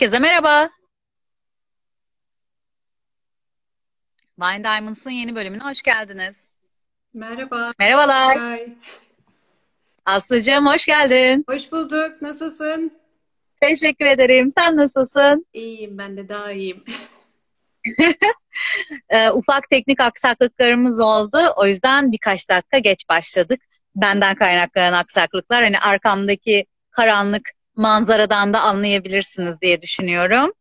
Herkese merhaba. Wine Diamonds'ın yeni bölümüne hoş geldiniz. Merhaba. Merhabalar. Aslıcığım hoş geldin. hoş bulduk. Nasılsın? Teşekkür ederim. Sen nasılsın? İyiyim, ben de daha iyiyim. Ee, ufak teknik aksaklıklarımız oldu. O yüzden birkaç dakika geç başladık. Benden kaynaklanan aksaklıklar. Hani arkamdaki karanlık manzaradan da anlayabilirsiniz diye düşünüyorum.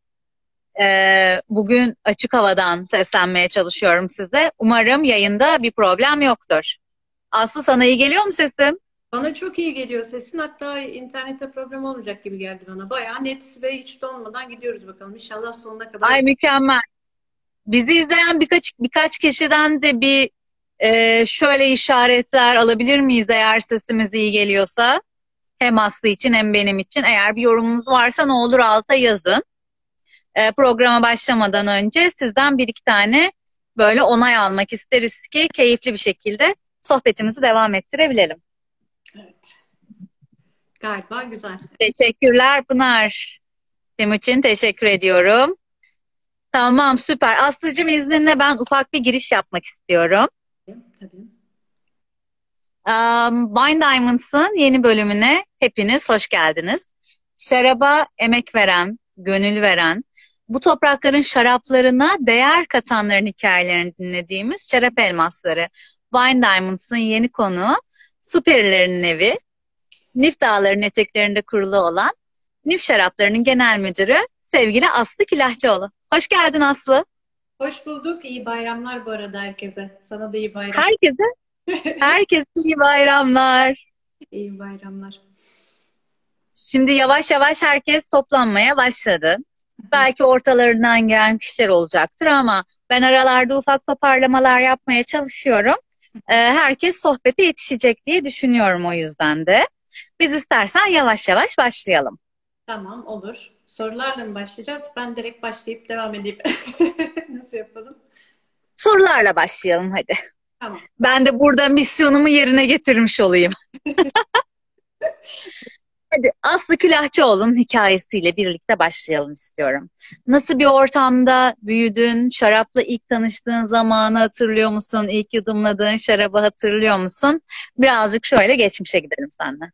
Ee, bugün açık havadan seslenmeye çalışıyorum size. Umarım yayında bir problem yoktur. Aslı sana iyi geliyor mu sesim? Bana çok iyi geliyor sesin. Hatta internette problem olmayacak gibi geldi bana. Bayağı net ve hiç donmadan gidiyoruz bakalım. İnşallah sonuna kadar. Ay mükemmel. Bizi izleyen birkaç birkaç kişiden de bir e, şöyle işaretler alabilir miyiz eğer sesimiz iyi geliyorsa? Hem Aslı için hem benim için. Eğer bir yorumunuz varsa ne olur alta yazın. E, programa başlamadan önce sizden bir iki tane böyle onay almak isteriz ki keyifli bir şekilde sohbetimizi devam ettirebilelim. Evet. Galiba güzel. Teşekkürler Pınar. Timuçin teşekkür ediyorum. Tamam süper. Aslıcığım izninle ben ufak bir giriş yapmak istiyorum. Tabii. Um, Wine Diamonds'ın yeni bölümüne hepiniz hoş geldiniz. Şaraba emek veren, gönül veren, bu toprakların şaraplarına değer katanların hikayelerini dinlediğimiz şarap elmasları. Wine Diamonds'ın yeni konuğu, Süperilerin evi, Nif Dağları'nın eteklerinde kurulu olan Nif Şarapları'nın genel müdürü sevgili Aslı Külahçıoğlu. Hoş geldin Aslı. Hoş bulduk. İyi bayramlar bu arada herkese. Sana da iyi bayram. Herkese, herkese iyi bayramlar. İyi bayramlar. Şimdi yavaş yavaş herkes toplanmaya başladı. Belki ortalarından gelen kişiler olacaktır ama ben aralarda ufak toparlamalar yapmaya çalışıyorum. Ee, herkes sohbete yetişecek diye düşünüyorum o yüzden de. Biz istersen yavaş yavaş başlayalım. Tamam, olur. Sorularla mı başlayacağız? Ben direkt başlayıp devam edeyim. Nasıl yapalım? Sorularla başlayalım hadi. Tamam. Ben de burada misyonumu yerine getirmiş olayım. Hadi Aslı Külahçıoğlu'nun hikayesiyle birlikte başlayalım istiyorum. Nasıl bir ortamda büyüdün? Şarapla ilk tanıştığın zamanı hatırlıyor musun? İlk yudumladığın şarabı hatırlıyor musun? Birazcık şöyle geçmişe gidelim seninle.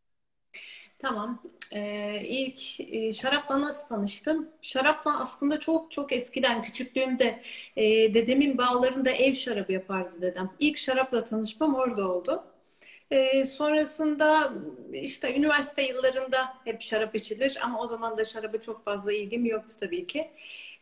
Tamam. Ee, ilk e, şarapla nasıl tanıştım? Şarapla aslında çok çok eskiden küçüklüğümde e, dedemin bağlarında ev şarabı yapardı dedem. İlk şarapla tanışmam orada oldu. E, sonrasında işte üniversite yıllarında hep şarap içilir ama o zaman da şaraba çok fazla ilgim yoktu tabii ki.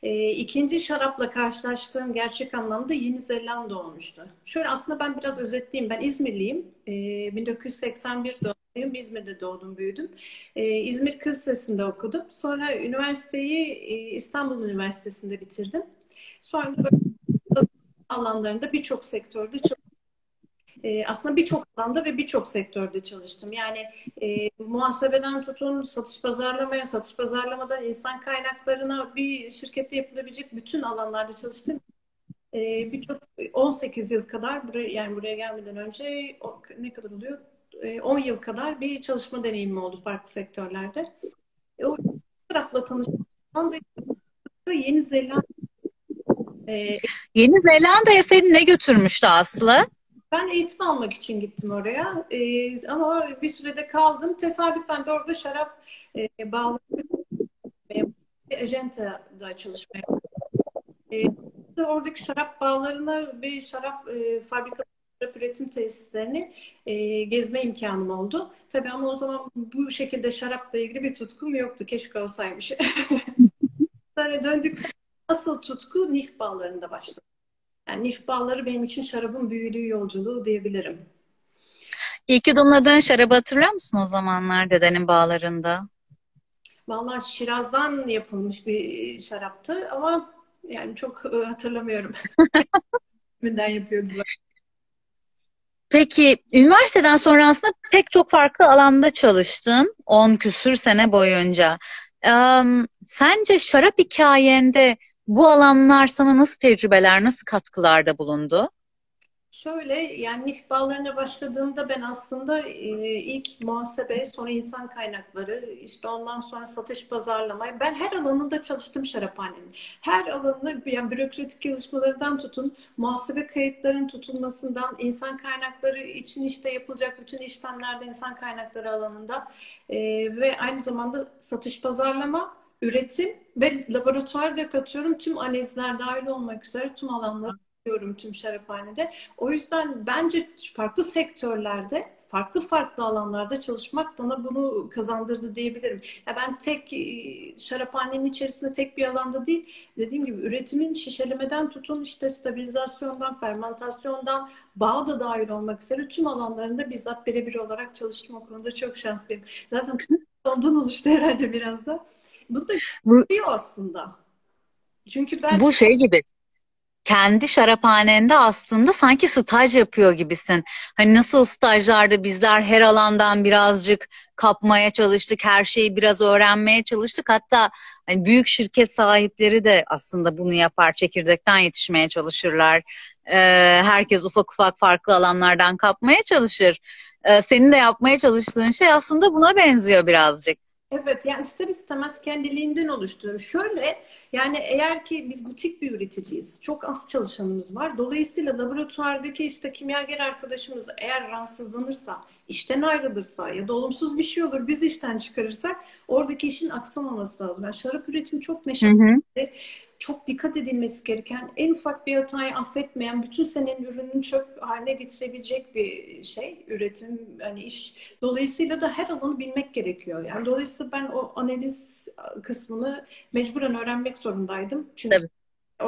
E, ikinci şarapla karşılaştığım gerçek anlamda Yeni Zelanda olmuştu. Şöyle aslında ben biraz özetleyeyim. Ben İzmirliyim. E, 1981 doğumluyum. İzmir'de doğdum, büyüdüm. E, İzmir Kız Lisesi'nde okudum. Sonra üniversiteyi e, İstanbul Üniversitesi'nde bitirdim. Sonra alanlarında birçok sektörde çalıştım. E, aslında birçok alanda ve birçok sektörde çalıştım. Yani e, muhasebeden tutun, satış pazarlamaya, satış pazarlamadan insan kaynaklarına bir şirkette yapılabilecek bütün alanlarda çalıştım. E, birçok 18 yıl kadar buraya yani buraya gelmeden önce o, ne kadar oluyor? E, 10 yıl kadar bir çalışma deneyimim oldu farklı sektörlerde. E, o tarafla tanıştım. Yeni Zelanda e, Yeni Zelanda'ya seni ne götürmüştü Aslı? Ben eğitim almak için gittim oraya. Ee, ama bir sürede kaldım. Tesadüfen de orada şarap e, bağlı ajantada çalışmaya e, oradaki şarap bağlarına bir şarap e, fabrikaları üretim tesislerini e, gezme imkanım oldu. Tabii ama o zaman bu şekilde şarapla ilgili bir tutkum yoktu. Keşke olsaymış. Sonra döndük. Asıl tutku Nif bağlarında başladı. Yani Nif bağları benim için şarabın büyüdüğü yolculuğu diyebilirim. İlk yudumladığın şarabı hatırlıyor musun o zamanlar dedenin bağlarında? Vallahi Şiraz'dan yapılmış bir şaraptı ama yani çok e, hatırlamıyorum. Kimden yapıyordu zaten. Peki üniversiteden sonra aslında pek çok farklı alanda çalıştın 10 küsür sene boyunca. Em, sence şarap hikayende bu alanlar sana nasıl tecrübeler, nasıl katkılarda bulundu? Şöyle yani NIF bağlarına başladığımda ben aslında e, ilk muhasebe, sonra insan kaynakları, işte ondan sonra satış pazarlama. Ben her alanında çalıştım şaraphanenin. Her alanında yani bürokratik yazışmalarından tutun, muhasebe kayıtlarının tutulmasından, insan kaynakları için işte yapılacak bütün işlemlerde insan kaynakları alanında e, ve aynı zamanda satış pazarlama, üretim ve laboratuvarda katıyorum. Tüm analizler dahil olmak üzere tüm alanları yapıyorum tüm şaraphanede. O yüzden bence farklı sektörlerde, farklı farklı alanlarda çalışmak bana bunu kazandırdı diyebilirim. Ya ben tek e, şaraphanenin içerisinde tek bir alanda değil, dediğim gibi üretimin şişelemeden tutun işte stabilizasyondan, fermentasyondan, bağ da dahil olmak üzere tüm alanlarında bizzat birebir olarak çalıştım. O konuda çok şanslıyım. Zaten ondan oluştu herhalde biraz da. Bu da bu, aslında. Çünkü ben bu şey gibi kendi şaraphanende aslında sanki staj yapıyor gibisin. Hani nasıl stajlarda bizler her alandan birazcık kapmaya çalıştık, her şeyi biraz öğrenmeye çalıştık. Hatta hani büyük şirket sahipleri de aslında bunu yapar, çekirdekten yetişmeye çalışırlar. Ee, herkes ufak ufak farklı alanlardan kapmaya çalışır. Ee, senin de yapmaya çalıştığın şey aslında buna benziyor birazcık. Evet yani ister istemez kendiliğinden oluşturuyor. Şöyle yani eğer ki biz butik bir üreticiyiz, çok az çalışanımız var. Dolayısıyla laboratuvardaki işte kimyager arkadaşımız eğer rahatsızlanırsa, işten ayrılırsa ya da olumsuz bir şey olur biz işten çıkarırsak oradaki işin aksamaması lazım. Yani şarap üretimi çok meşakkatli çok dikkat edilmesi gereken, en ufak bir hatayı affetmeyen, bütün senenin ürününü çöp haline getirebilecek bir şey, üretim, hani iş. Dolayısıyla da her alanı bilmek gerekiyor. Yani dolayısıyla ben o analiz kısmını mecburen öğrenmek zorundaydım. Çünkü Tabii.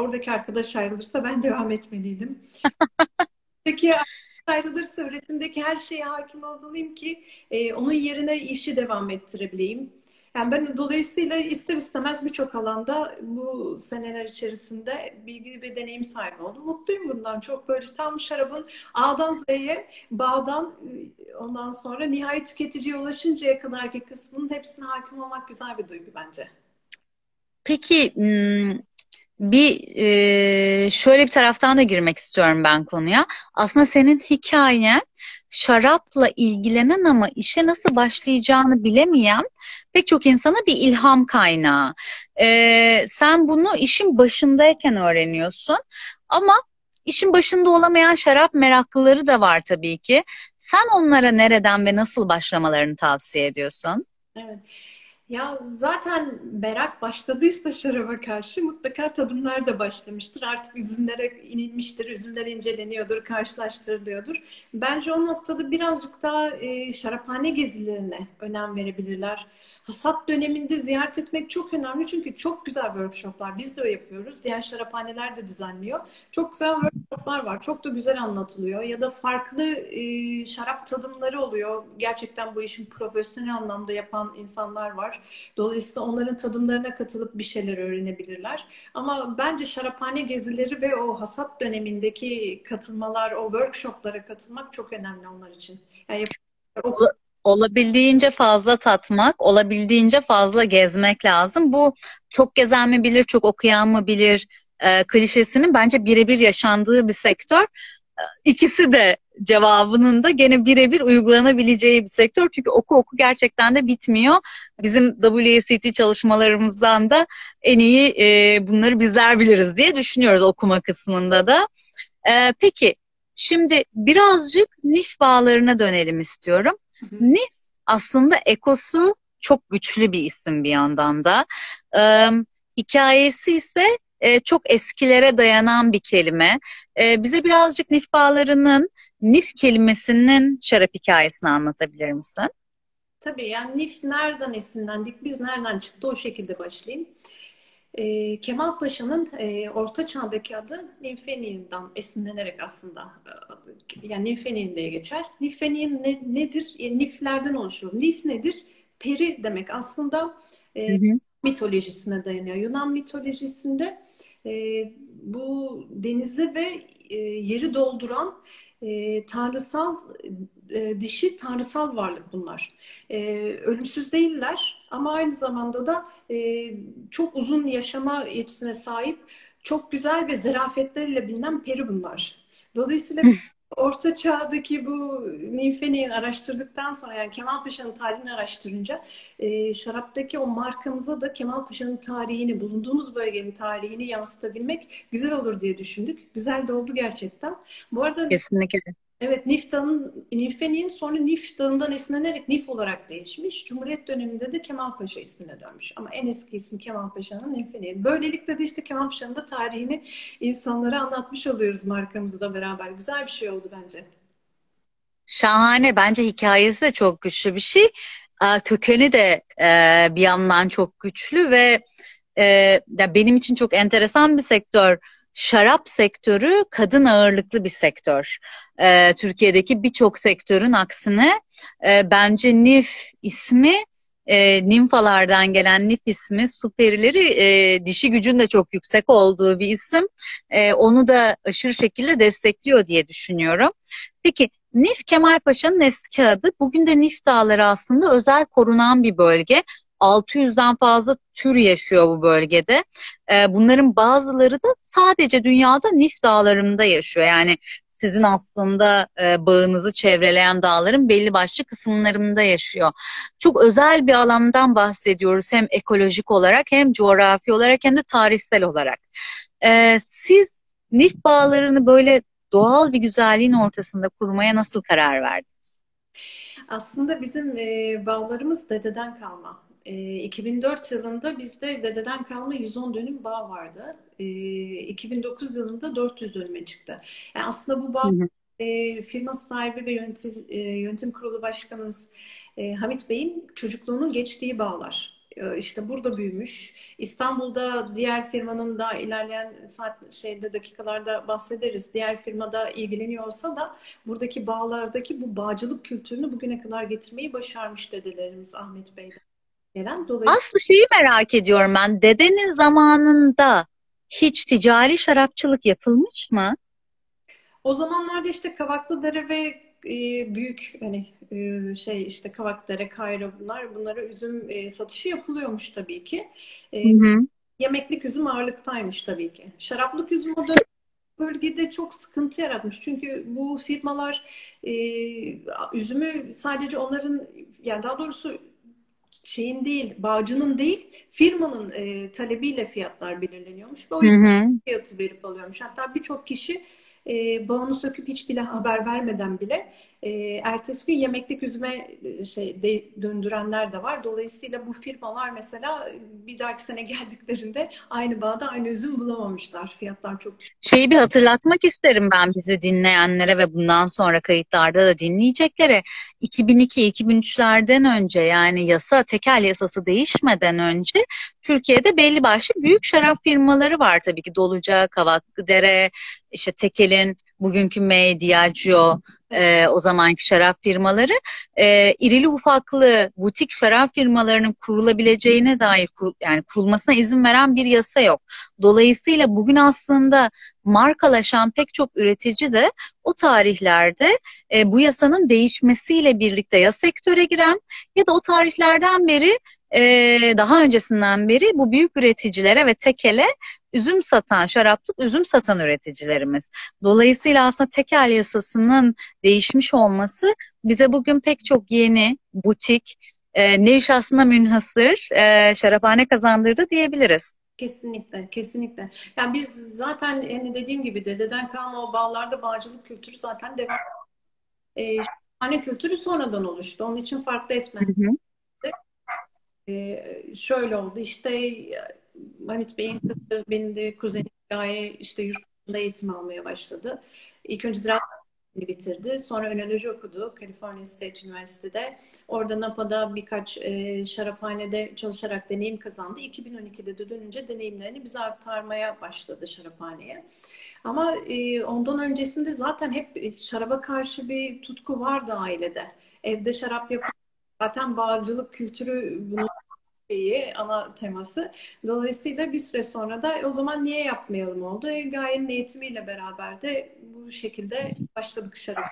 oradaki arkadaş ayrılırsa ben devam etmeliydim. Oradaki ayrılırsa üretimdeki her şeye hakim olmalıyım ki e, onun yerine işi devam ettirebileyim. Yani ben dolayısıyla ister istemez birçok alanda bu seneler içerisinde bilgi ve deneyim sahibi oldum. Mutluyum bundan. Çok böyle tam şarabın A'dan Z'ye, Bağ'dan ondan sonra nihai tüketiciye ulaşıncaya kadarki kısmının hepsine hakim olmak güzel bir duygu bence. Peki bir şöyle bir taraftan da girmek istiyorum ben konuya. Aslında senin hikayen şarapla ilgilenen ama işe nasıl başlayacağını bilemeyen pek çok insana bir ilham kaynağı. Sen bunu işin başındayken öğreniyorsun ama işin başında olamayan şarap meraklıları da var tabii ki. Sen onlara nereden ve nasıl başlamalarını tavsiye ediyorsun? Evet. Ya zaten merak başladıysa şaraba karşı mutlaka tadımlar da başlamıştır. Artık üzümlere inilmiştir, üzümler inceleniyordur, karşılaştırılıyordur. Bence o noktada birazcık daha e, şaraphane gezilerine önem verebilirler. Hasat döneminde ziyaret etmek çok önemli çünkü çok güzel workshoplar. Biz de yapıyoruz. Diğer şaraphaneler de düzenliyor. Çok güzel workshoplar var. Çok da güzel anlatılıyor. Ya da farklı e, şarap tadımları oluyor. Gerçekten bu işin profesyonel anlamda yapan insanlar var. Dolayısıyla onların tadımlarına katılıp bir şeyler öğrenebilirler. Ama bence şaraphane gezileri ve o hasat dönemindeki katılmalar, o workshoplara katılmak çok önemli onlar için. Yani o olabildiğince fazla tatmak, olabildiğince fazla gezmek lazım. Bu çok gezen mi bilir, çok okuyan mı bilir e, klişesinin bence birebir yaşandığı bir sektör. İkisi de cevabının da gene birebir uygulanabileceği bir sektör. Çünkü oku oku gerçekten de bitmiyor. Bizim WSET çalışmalarımızdan da en iyi e, bunları bizler biliriz diye düşünüyoruz okuma kısmında da. E, peki şimdi birazcık NIF bağlarına dönelim istiyorum. Hı hı. NIF aslında ekosu çok güçlü bir isim bir yandan da. E, hikayesi ise e, çok eskilere dayanan bir kelime. E, bize birazcık NIF bağlarının Nif kelimesinin şarap hikayesini anlatabilir misin? Tabii yani Nif nereden esinlendik, biz nereden çıktı o şekilde başlayayım. E, Kemal Paşa'nın e, Orta Çağ'daki adı Nifeni'den esinlenerek aslında e, yani Nifeni'n diye geçer. Nifeni'n ne, nedir? E, niflerden oluşur. Nif nedir? Peri demek. Aslında e, hı hı. mitolojisine dayanıyor. Yunan mitolojisinde e, bu denizi ve e, yeri dolduran e, tanrısal e, dişi tanrısal varlık bunlar. E, ölümsüz değiller ama aynı zamanda da e, çok uzun yaşama yetisine sahip çok güzel ve zarafetleriyle bilinen peri bunlar. Dolayısıyla Orta Çağ'daki bu Ninfeni'yi araştırdıktan sonra yani Kemal Paşa'nın tarihini araştırınca e, şaraptaki o markamıza da Kemal Paşa'nın tarihini, bulunduğumuz bölgenin tarihini yansıtabilmek güzel olur diye düşündük. Güzel de oldu gerçekten. Bu arada Kesinlikle. Evet, Nif Dağı'nın, Nifeni'nin sonra Nif esinlenerek Nif olarak değişmiş. Cumhuriyet döneminde de Kemal Paşa ismine dönmüş. Ama en eski ismi Kemal Paşa'nın Nifeni. Böylelikle de işte Kemal Paşa'nın da tarihini insanlara anlatmış oluyoruz markamızla beraber. Güzel bir şey oldu bence. Şahane. Bence hikayesi de çok güçlü bir şey. Kökeni de e, bir yandan çok güçlü ve e, benim için çok enteresan bir sektör. Şarap sektörü kadın ağırlıklı bir sektör. E, Türkiye'deki birçok sektörün aksine e, bence NIF ismi e, nimfalardan gelen NIF ismi superileri e, dişi gücün de çok yüksek olduğu bir isim. E, onu da aşırı şekilde destekliyor diye düşünüyorum. Peki Nif Kemal Paşa'nın eski adı. Bugün de Nif Dağları aslında özel korunan bir bölge. 600'den fazla tür yaşıyor bu bölgede. Ee, bunların bazıları da sadece dünyada Nif Dağları'nda yaşıyor. Yani sizin aslında e, bağınızı çevreleyen dağların belli başlı kısımlarında yaşıyor. Çok özel bir alandan bahsediyoruz hem ekolojik olarak hem coğrafi olarak hem de tarihsel olarak. Ee, siz Nif bağlarını böyle doğal bir güzelliğin ortasında kurmaya nasıl karar verdiniz? Aslında bizim e, bağlarımız dededen kalma. E, 2004 yılında bizde dededen kalma 110 dönüm bağ vardı. E, 2009 yılında 400 dönüme çıktı. Yani aslında bu bağ e, firma sahibi ve yönetim, e, yönetim kurulu başkanımız e, Hamit Bey'in çocukluğunun geçtiği bağlar. E, işte burada büyümüş. İstanbul'da diğer firmanın da ilerleyen saat şeyde dakikalarda bahsederiz. Diğer firmada ilgileniyor olsa da buradaki bağlardaki bu bağcılık kültürünü bugüne kadar getirmeyi başarmış dedelerimiz Ahmet Bey'den gelen. Dolayısıyla Aslı şeyi merak ediyorum ben. Dedenin zamanında hiç ticari şarapçılık yapılmış mı? o zamanlarda işte Kavaklıdere ve e, büyük hani e, şey işte Kavakdere, Kayra bunlar bunlara üzüm e, satışı yapılıyormuş tabii ki. E, Hı hı. Yemeklik üzüm ağırlıktaymış tabii ki. Şaraplık üzüm o da bölgede çok sıkıntı yaratmış. Çünkü bu firmalar e, üzümü sadece onların yani daha doğrusu şeyin değil, bağcının değil, firmanın e, talebiyle fiyatlar belirleniyormuş ve o hı. fiyatı verip alıyormuş. Hatta birçok kişi e, bağını söküp hiç bile haber vermeden bile e, ertesi gün yemeklik üzüme e, şey de, döndürenler de var. Dolayısıyla bu firmalar mesela bir dahaki sene geldiklerinde aynı bağda aynı üzüm bulamamışlar. Fiyatlar çok düşük. Şeyi bir hatırlatmak isterim ben bizi dinleyenlere ve bundan sonra kayıtlarda da dinleyeceklere. 2002-2003'lerden önce yani yasa, tekel yasası değişmeden önce Türkiye'de belli başlı büyük şarap firmaları var tabii ki. Doluca, Kavaklıdere, işte Tekel'in bugünkü May, Diageo, e, o zamanki şarap firmaları e, irili ufaklı butik şarap firmalarının kurulabileceğine dair kur, yani kurulmasına izin veren bir yasa yok. Dolayısıyla bugün aslında markalaşan pek çok üretici de o tarihlerde e, bu yasanın değişmesiyle birlikte ya sektöre giren ya da o tarihlerden beri e, daha öncesinden beri bu büyük üreticilere ve tekele üzüm satan, şaraplık üzüm satan üreticilerimiz. Dolayısıyla aslında tekel yasasının değişmiş olması bize bugün pek çok yeni butik, e, nevi şahsına münhasır e, şaraphane kazandırdı diyebiliriz. Kesinlikle, kesinlikle. Yani biz zaten hani dediğim gibi dededen kalma o bağlarda bağcılık kültürü zaten devam. E, hani kültürü sonradan oluştu. Onun için farklı etmen. Hı hı. Ee, şöyle oldu işte Hamit Bey'in kızı benim de kuzenim Gaye işte yurt dışında eğitim almaya başladı. İlk önce ziraat bitirdi. Sonra önoloji okudu California State Üniversitesi'de. Orada Napa'da birkaç e, şaraphanede çalışarak deneyim kazandı. 2012'de de dönünce deneyimlerini bize aktarmaya başladı şaraphaneye. Ama e, ondan öncesinde zaten hep şaraba karşı bir tutku vardı ailede. Evde şarap yapıyor. Zaten bağcılık kültürü bunun şeyi, ana teması. Dolayısıyla bir süre sonra da o zaman niye yapmayalım oldu. E, Gaye'nin eğitimiyle beraber de bu şekilde başladık şarap.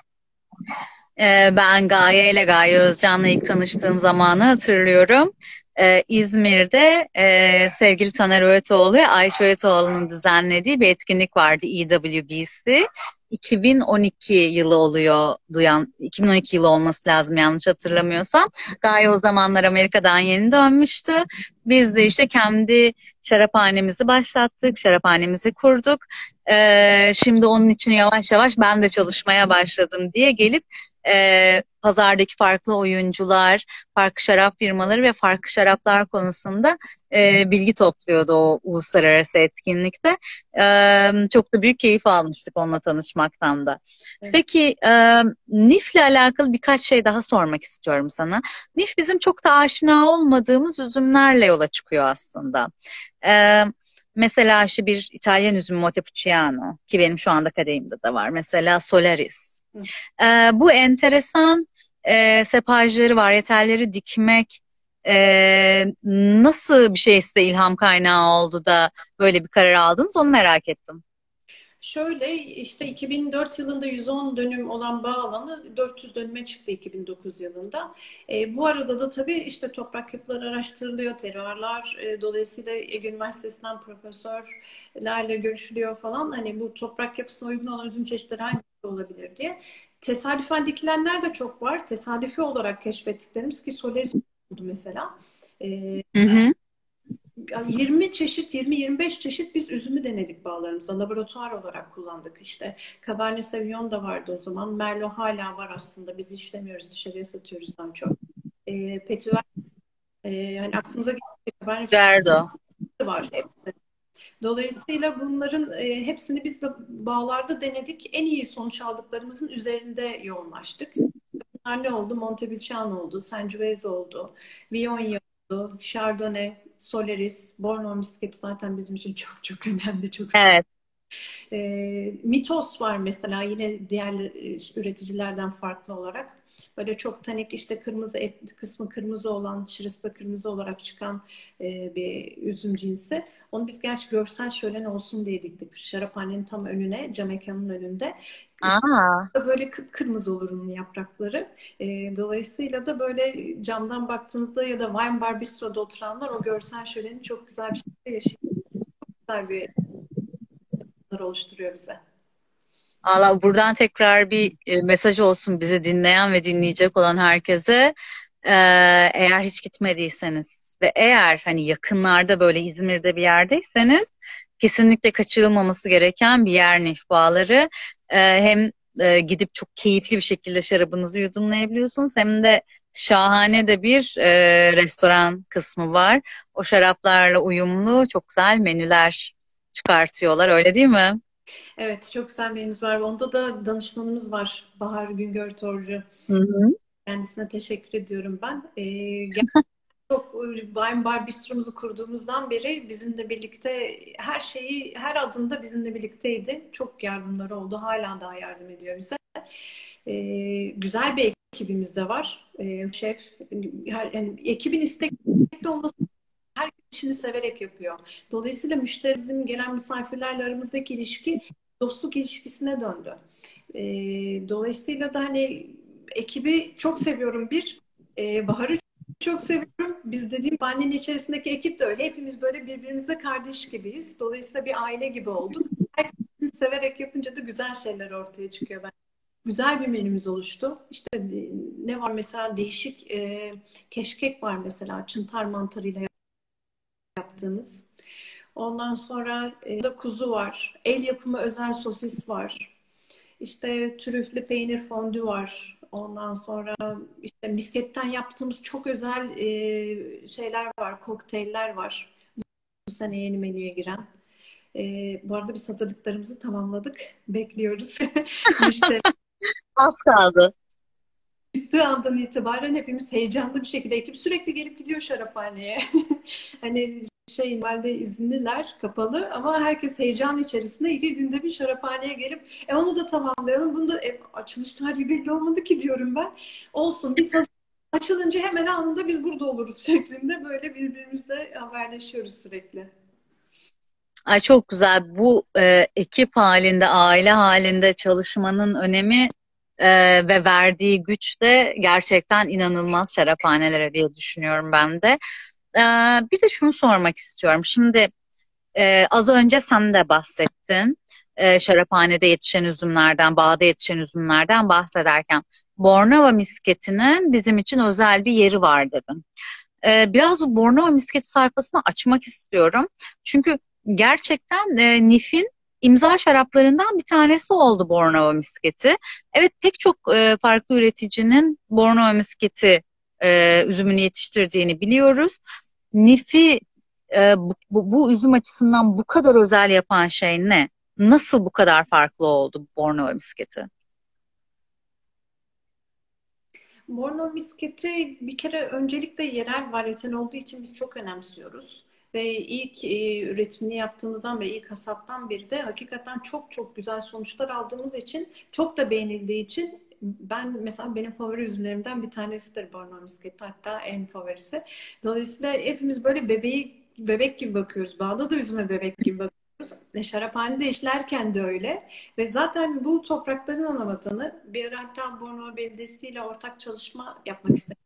Ee, ben Gaye ile Gaye Özcan'la ilk tanıştığım zamanı hatırlıyorum. Ee, İzmir'de e, sevgili Taner Öğetoğlu ve Ayşe Öğetoğlu'nun düzenlediği bir etkinlik vardı EWBC. 2012 yılı oluyor duyan 2012 yılı olması lazım yanlış hatırlamıyorsam. Gaye o zamanlar Amerika'dan yeni dönmüştü. Biz de işte kendi şaraphanemizi başlattık, şaraphanemizi kurduk. Ee, şimdi onun için yavaş yavaş ben de çalışmaya başladım diye gelip e, pazardaki farklı oyuncular, farklı şarap firmaları ve farklı şaraplar konusunda e, bilgi topluyordu o uluslararası etkinlikte. E, çok da büyük keyif almıştık onunla tanışmaktan da. Evet. Peki e, NIF'le alakalı birkaç şey daha sormak istiyorum sana. NIF bizim çok da aşina olmadığımız üzümlerle yola çıkıyor aslında. Evet. Mesela işte bir İtalyan üzümü Montepulciano ki benim şu anda kadehimde de var. Mesela Solaris. E, bu enteresan e, sepajları, varyetelleri dikmek e, nasıl bir şey size ilham kaynağı oldu da böyle bir karar aldınız onu merak ettim. Şöyle işte 2004 yılında 110 dönüm olan bağ alanı 400 dönüme çıktı 2009 yılında. E, bu arada da tabii işte toprak yapıları araştırılıyor, terörler e, dolayısıyla Ege Üniversitesi'nden profesörlerle görüşülüyor falan. Hani bu toprak yapısına uygun olan üzüm çeşitleri hangisi olabilir diye. Tesadüfen dikilenler de çok var. Tesadüfi olarak keşfettiklerimiz ki Solaris oldu mesela. E, hı hı. 20 çeşit, 20-25 çeşit biz üzümü denedik bağlarımızda. Laboratuvar olarak kullandık işte. Cabernet Sauvignon da vardı o zaman. Merlot hala var aslında. Biz işlemiyoruz, dışarıya satıyoruz daha çok. E, Petüver, e, yani aklınıza gelecek Cabernet var. Dolayısıyla bunların e, hepsini biz de bağlarda denedik. En iyi sonuç aldıklarımızın üzerinde yoğunlaştık. Bunlar ne oldu? Montepulciano oldu, Sangiovese oldu, Viognier oldu, Chardonnay, Solaris, Borneo Misket zaten bizim için çok çok önemli. Çok evet. E, Mitos var mesela yine diğer e, üreticilerden farklı olarak. Böyle çok tanik işte kırmızı et kısmı kırmızı olan, şırısı da kırmızı olarak çıkan e, bir üzüm cinsi. Onu biz gerçi görsel şölen olsun diye diktik. Şaraphanenin tam önüne, cam mekanın önünde. Aa. Böyle kıpkırmızı olur onun yaprakları. E, dolayısıyla da böyle camdan baktığınızda ya da Wine Bar Bistro'da oturanlar o görsel şöleni çok güzel bir şekilde yaşıyor. Çok güzel bir oluşturuyor bize. Allah buradan tekrar bir e, mesaj olsun bizi dinleyen ve dinleyecek olan herkese. Ee, eğer hiç gitmediyseniz ve eğer hani yakınlarda böyle İzmir'de bir yerdeyseniz kesinlikle kaçırılmaması gereken bir yer Nif Bağları. Ee, hem e, gidip çok keyifli bir şekilde şarabınızı yudumlayabiliyorsunuz hem de şahane de bir e, restoran kısmı var. O şaraplarla uyumlu çok güzel menüler çıkartıyorlar öyle değil mi? Evet, çok güzel menümüz var. Onda da danışmanımız var. Bahar Güngör Torcu. Hı hı. Kendisine teşekkür ediyorum ben. Ee, çok Wine Bar Bistro'muzu kurduğumuzdan beri bizimle birlikte her şeyi, her adımda bizimle birlikteydi. Çok yardımları oldu. Hala daha yardım ediyor bize. Ee, güzel bir ekibimiz de var. Ee, şef, her, yani ekibin istekli olması her işini severek yapıyor. Dolayısıyla müşteri gelen misafirlerle aramızdaki ilişki dostluk ilişkisine döndü. E, dolayısıyla da hani ekibi çok seviyorum bir. E, Bahar'ı çok seviyorum. Biz dediğim annenin içerisindeki ekip de öyle. Hepimiz böyle birbirimize kardeş gibiyiz. Dolayısıyla bir aile gibi olduk. Herkes severek yapınca da güzel şeyler ortaya çıkıyor. Ben güzel bir menümüz oluştu. İşte ne var mesela değişik e, keşkek var mesela çıntar mantarıyla yaptığımız. Ondan sonra e, da kuzu var. El yapımı özel sosis var. İşte trüflü peynir fondü var. Ondan sonra işte misketten yaptığımız çok özel e, şeyler var, kokteyller var. Bu sene yeni menüye giren. E, bu arada biz hazırlıklarımızı tamamladık. Bekliyoruz. işte Az kaldı. Çıktığı andan itibaren hepimiz heyecanlı bir şekilde ekip sürekli gelip gidiyor şaraphaneye. hani şey normalde izinliler kapalı ama herkes heyecan içerisinde iki günde bir şaraphaneye gelip e onu da tamamlayalım. Bunu da e, açılış tarihi belli olmadı ki diyorum ben. Olsun biz açılınca hemen anında biz burada oluruz şeklinde böyle birbirimizle haberleşiyoruz sürekli. Ay çok güzel. Bu e, ekip halinde, aile halinde çalışmanın önemi e, ve verdiği güç de gerçekten inanılmaz şaraphanelere diye düşünüyorum ben de. Ee, bir de şunu sormak istiyorum. Şimdi e, az önce sen de bahsettin. e, şaraphanede yetişen üzümlerden, bağda yetişen üzümlerden bahsederken Bornova misketinin bizim için özel bir yeri var dedim. E, biraz bu Bornova misketi sayfasını açmak istiyorum. Çünkü gerçekten e, Nif'in imza şaraplarından bir tanesi oldu Bornova misketi. Evet pek çok e, farklı üreticinin Bornova misketi e, üzümünü yetiştirdiğini biliyoruz. Nif'i e, bu, bu, bu üzüm açısından bu kadar özel yapan şey ne? Nasıl bu kadar farklı oldu Bornova misketi? Bornova misketi bir kere öncelikle yerel varyetel olduğu için biz çok önemsiyoruz. Ve ilk e, üretimini yaptığımızdan beri, ilk hasattan beri de hakikaten çok çok güzel sonuçlar aldığımız için, çok da beğenildiği için ben mesela benim favori üzümlerimden bir tanesidir Bornova misketi hatta en favorisi. Dolayısıyla hepimiz böyle bebeği bebek gibi bakıyoruz. Bağda da üzüme bebek gibi bakıyoruz. E, şaraphanede işlerken de öyle. Ve zaten bu toprakların ana vatanı bir ara hatta Bornova Belediyesi ile ortak çalışma yapmak istedim.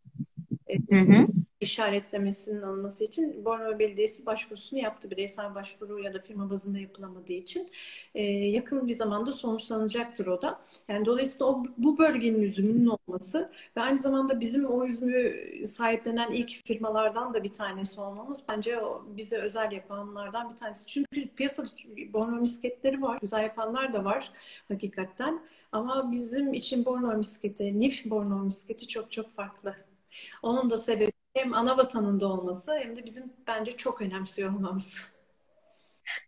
Hı işaretlemesinin alınması için Bornova Belediyesi başvurusunu yaptı. Bireysel başvuru ya da firma bazında yapılamadığı için e, yakın bir zamanda sonuçlanacaktır o da. Yani dolayısıyla o, bu bölgenin üzümünün olması ve aynı zamanda bizim o üzümü sahiplenen ilk firmalardan da bir tanesi olmamız bence o bize özel yapanlardan bir tanesi. Çünkü piyasada Bornova misketleri var. Güzel yapanlar da var hakikaten. Ama bizim için Bornova misketi, Nif Bornova misketi çok çok farklı. Onun da sebebi hem ana vatanında olması hem de bizim bence çok önemsiyor olmamız.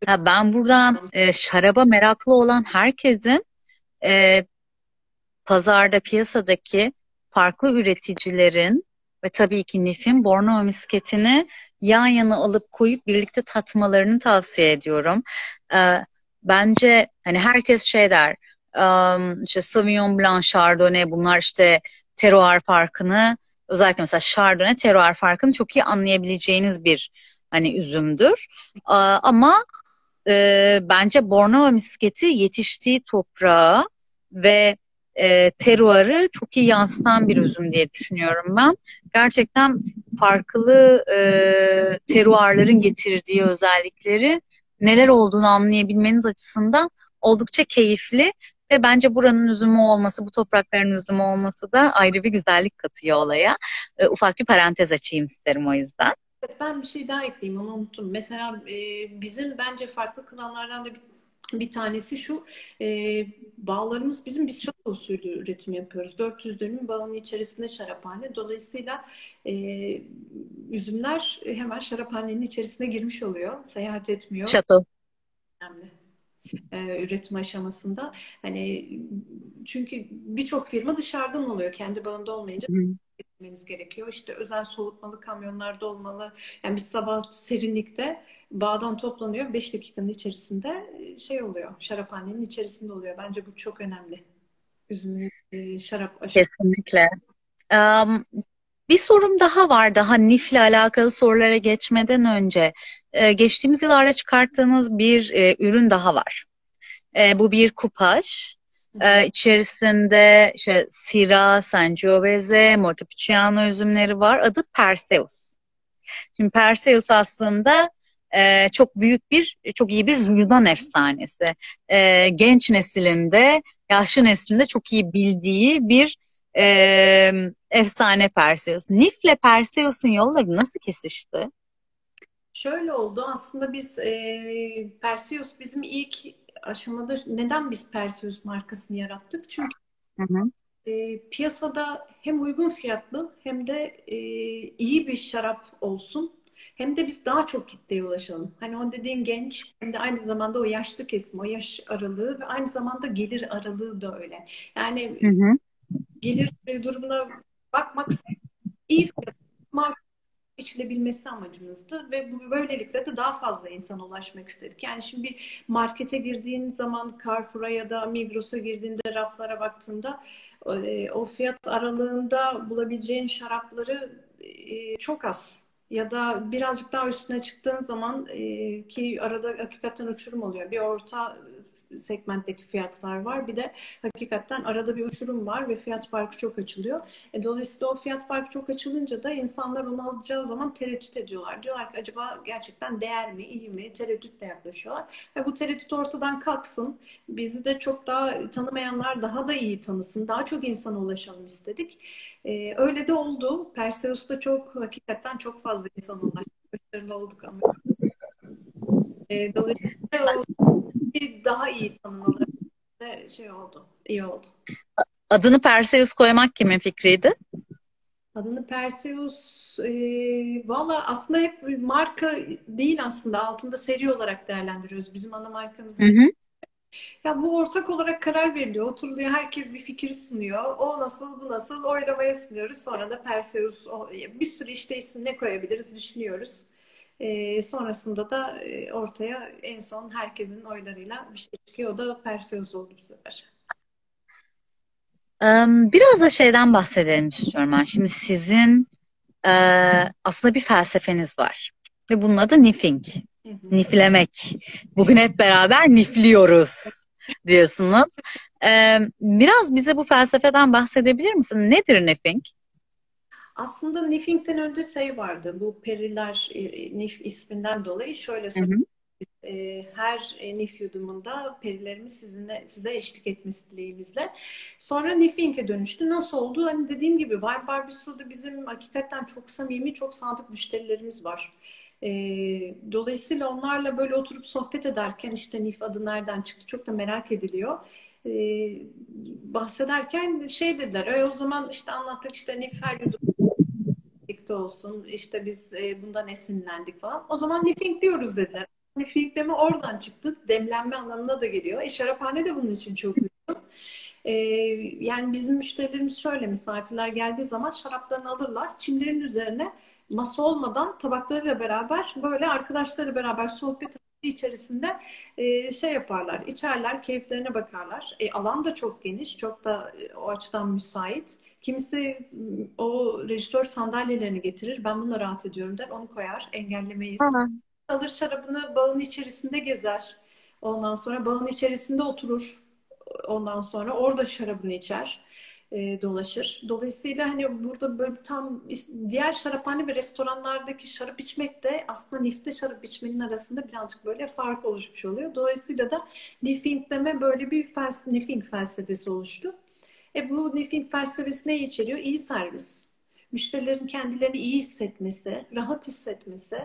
Ya ben buradan e, şaraba meraklı olan herkesin e, pazarda, piyasadaki farklı üreticilerin ve tabii ki Nif'in Bornova misketini yan yana alıp koyup birlikte tatmalarını tavsiye ediyorum. E, bence hani herkes şey der, um, işte Sauvignon Blanc, Chardonnay bunlar işte terroir farkını özellikle mesela Chardonnay terroir farkını çok iyi anlayabileceğiniz bir hani üzümdür. Ama e, bence Bornova misketi yetiştiği toprağı ve e, teruarı çok iyi yansıtan bir üzüm diye düşünüyorum ben. Gerçekten farklı e, teruarların getirdiği özellikleri neler olduğunu anlayabilmeniz açısından oldukça keyifli ve bence buranın üzümü olması, bu toprakların üzümü olması da ayrı bir güzellik katıyor olaya. E, ufak bir parantez açayım isterim o yüzden. Ben bir şey daha ekleyeyim onu unuttum. Mesela e, bizim bence farklı kılanlardan da bir bir tanesi şu, e, bağlarımız bizim biz şato usulü üretim yapıyoruz. 400 dönüm bağın içerisinde şaraphane. Dolayısıyla e, üzümler hemen şaraphanenin içerisine girmiş oluyor. Seyahat etmiyor. Şato. Önemli e, üretim aşamasında. Hani çünkü birçok firma dışarıdan oluyor. Kendi bağında olmayınca etmeniz gerekiyor. İşte özel soğutmalı kamyonlarda olmalı. Yani bir sabah serinlikte bağdan toplanıyor. 5 dakikanın içerisinde e, şey oluyor. Şaraphanenin içerisinde oluyor. Bence bu çok önemli. Üzümün e, şarap aşaması. Kesinlikle. Um, bir sorum daha var daha NIF'le alakalı sorulara geçmeden önce. Ee, geçtiğimiz yıllarda çıkarttığınız bir e, ürün daha var. E, bu bir kupaj. Ee, içerisinde işte Syrah, Sangiovese, Montepulciano üzümleri var. Adı Perseus. Şimdi Perseus aslında e, çok büyük bir, çok iyi bir Yunan efsanesi. E, genç neslinde, yaşlı neslinde çok iyi bildiği bir e, efsane Perseus. Nif'le Perseus'un yolları nasıl kesişti? Şöyle oldu. Aslında biz e, Perseus bizim ilk aşamada neden biz Perseus markasını yarattık? Çünkü hı hı. E, piyasada hem uygun fiyatlı hem de e, iyi bir şarap olsun hem de biz daha çok kitleye ulaşalım. Hani o dediğin genç hem de aynı zamanda o yaşlı kesim, o yaş aralığı ve aynı zamanda gelir aralığı da öyle. Yani hı hı. gelir durumuna bakmak iyi fiyat marka içilebilmesi amacımızdı ve bu böylelikle de daha fazla insana ulaşmak istedik. Yani şimdi bir markete girdiğin zaman Carrefour'a ya da Migros'a girdiğinde raflara baktığında e, o fiyat aralığında bulabileceğin şarapları e, çok az ya da birazcık daha üstüne çıktığın zaman e, ki arada hakikaten uçurum oluyor. Bir orta segmentteki fiyatlar var. Bir de hakikaten arada bir uçurum var ve fiyat farkı çok açılıyor. E, dolayısıyla o fiyat farkı çok açılınca da insanlar onu alacağı zaman tereddüt ediyorlar. Diyorlar ki acaba gerçekten değer mi, iyi mi? Tereddütle yaklaşıyorlar. E, bu tereddüt ortadan kalksın. Bizi de çok daha tanımayanlar daha da iyi tanısın. Daha çok insana ulaşalım istedik. E, öyle de oldu. Perseus'ta çok hakikaten çok fazla insan ulaştı. Başarılı olduk ama. E, dolayısıyla daha iyi tanımaları şey oldu. iyi oldu. Adını Perseus koymak kimin fikriydi? Adını Perseus e, valla aslında hep marka değil aslında altında seri olarak değerlendiriyoruz. Bizim ana markamız hı hı. Ya bu ortak olarak karar veriliyor. Oturuluyor. Herkes bir fikir sunuyor. O nasıl, bu nasıl oylamaya sunuyoruz. Sonra da Perseus bir sürü işte isim ne koyabiliriz düşünüyoruz. E, sonrasında da e, ortaya en son herkesin oylarıyla bir şey çıkıyor. O da Perseus oldu bu sefer. Biraz da şeyden bahsedelim istiyorum ben. Şimdi sizin e, aslında bir felsefeniz var. Ve bunun adı nifing. Niflemek. Bugün hep beraber nifliyoruz diyorsunuz. Biraz bize bu felsefeden bahsedebilir misin? Nedir nifing? Aslında Nifing'den önce şey vardı. Bu periler e, Nif isminden dolayı şöyle söyleyeyim. E, her e, Nif yudumunda perilerimiz sizinle, size eşlik etmesi dileğimizle. Sonra Nifing'e dönüştü. Nasıl oldu? Hani dediğim gibi Vibe Barbistro'da bizim hakikaten çok samimi, çok sadık müşterilerimiz var. E, dolayısıyla onlarla böyle oturup sohbet ederken işte Nif adı nereden çıktı çok da merak ediliyor. E, bahsederken şey dediler. E, o zaman işte anlattık işte Nif her yudum birlikte olsun. İşte biz e, bundan esinlendik falan. O zaman nifing diyoruz dediler. Nifingleme oradan çıktı. Demlenme anlamına da geliyor. E şaraphane de bunun için çok uygun. E, yani bizim müşterilerimiz şöyle misafirler geldiği zaman şaraplarını alırlar. Çimlerin üzerine masa olmadan tabaklarıyla beraber böyle arkadaşlarıyla beraber sohbet içerisinde e, şey yaparlar, içerler, keyiflerine bakarlar. E, alan da çok geniş, çok da e, o açıdan müsait. Kimisi o rejistör sandalyelerini getirir. Ben bununla rahat ediyorum der. Onu koyar. Engellemeyiz. Hı. Alır şarabını bağın içerisinde gezer. Ondan sonra bağın içerisinde oturur. Ondan sonra orada şarabını içer. E, dolaşır. Dolayısıyla hani burada böyle tam diğer şaraphane ve restoranlardaki şarap içmek de aslında nifte şarap içmenin arasında birazcık böyle fark oluşmuş oluyor. Dolayısıyla da nifingleme böyle bir fels nifing felsefesi oluştu. E bu Nefing felsefesi ne içeriyor? İyi servis. Müşterilerin kendilerini iyi hissetmesi, rahat hissetmesi,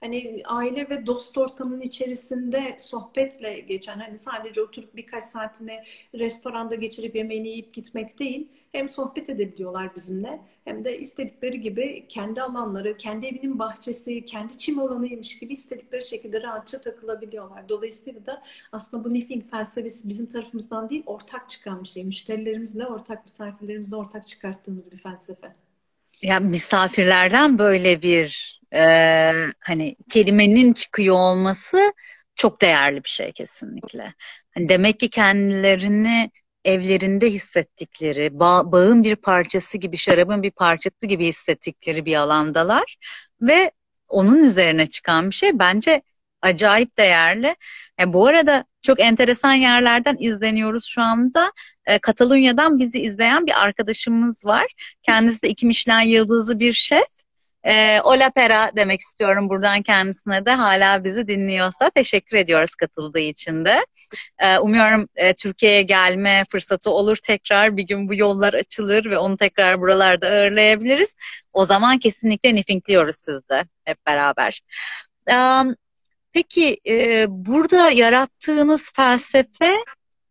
hani aile ve dost ortamının içerisinde sohbetle geçen, hani sadece oturup birkaç saatini restoranda geçirip yemeğini yiyip gitmek değil, hem sohbet edebiliyorlar bizimle hem de istedikleri gibi kendi alanları, kendi evinin bahçesi, kendi çim alanıymış gibi istedikleri şekilde rahatça takılabiliyorlar. Dolayısıyla da aslında bu nifing felsefesi bizim tarafımızdan değil ortak çıkan bir şey. Müşterilerimizle, ortak misafirlerimizle ortak çıkarttığımız bir felsefe. Ya misafirlerden böyle bir e, hani kelimenin çıkıyor olması çok değerli bir şey kesinlikle. Hani demek ki kendilerini evlerinde hissettikleri, bağ, bağın bir parçası gibi, şarabın bir parçası gibi hissettikleri bir alandalar ve onun üzerine çıkan bir şey bence acayip değerli. E, bu arada çok enteresan yerlerden izleniyoruz şu anda. E, Katalunya'dan bizi izleyen bir arkadaşımız var. Kendisi de iki Michelin yıldızı bir şef. E, Ola Pera demek istiyorum buradan kendisine de hala bizi dinliyorsa. Teşekkür ediyoruz katıldığı için de. E, umuyorum e, Türkiye'ye gelme fırsatı olur tekrar. Bir gün bu yollar açılır ve onu tekrar buralarda ağırlayabiliriz. O zaman kesinlikle nifinkliyoruz sizde hep beraber. E, peki e, burada yarattığınız felsefe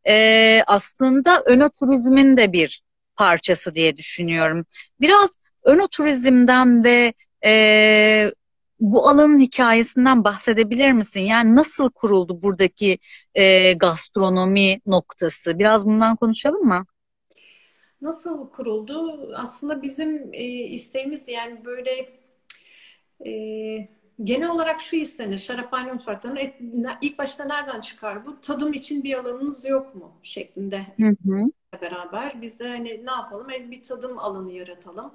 e, aslında önoturizmin de bir parçası diye düşünüyorum. Biraz önoturizmden ve e, bu alanın hikayesinden bahsedebilir misin? Yani nasıl kuruldu buradaki e, gastronomi noktası? Biraz bundan konuşalım mı? Nasıl kuruldu? Aslında bizim e, isteğimiz yani böyle e, genel olarak şu istenir. Şaraphane mutfaklarında et, ilk başta nereden çıkar bu? Tadım için bir alanınız yok mu? şeklinde hı hı. beraber. Biz de hani ne yapalım? Bir tadım alanı yaratalım.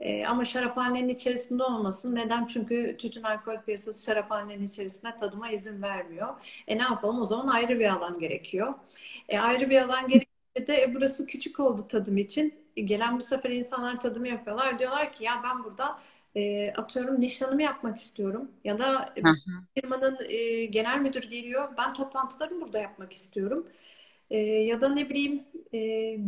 E, ama şaraphanenin içerisinde olmasın. Neden? Çünkü tütün alkol piyasası şaraphanenin içerisinde tadıma izin vermiyor. E ne yapalım? O zaman ayrı bir alan gerekiyor. E, ayrı bir alan gerekiyor de e, burası küçük oldu tadım için. E, gelen bu sefer insanlar tadımı yapıyorlar. Diyorlar ki ya ben burada e, atıyorum nişanımı yapmak istiyorum. Ya da firmanın e, genel müdür geliyor. Ben toplantılarımı burada yapmak istiyorum. E, ya da ne bileyim e,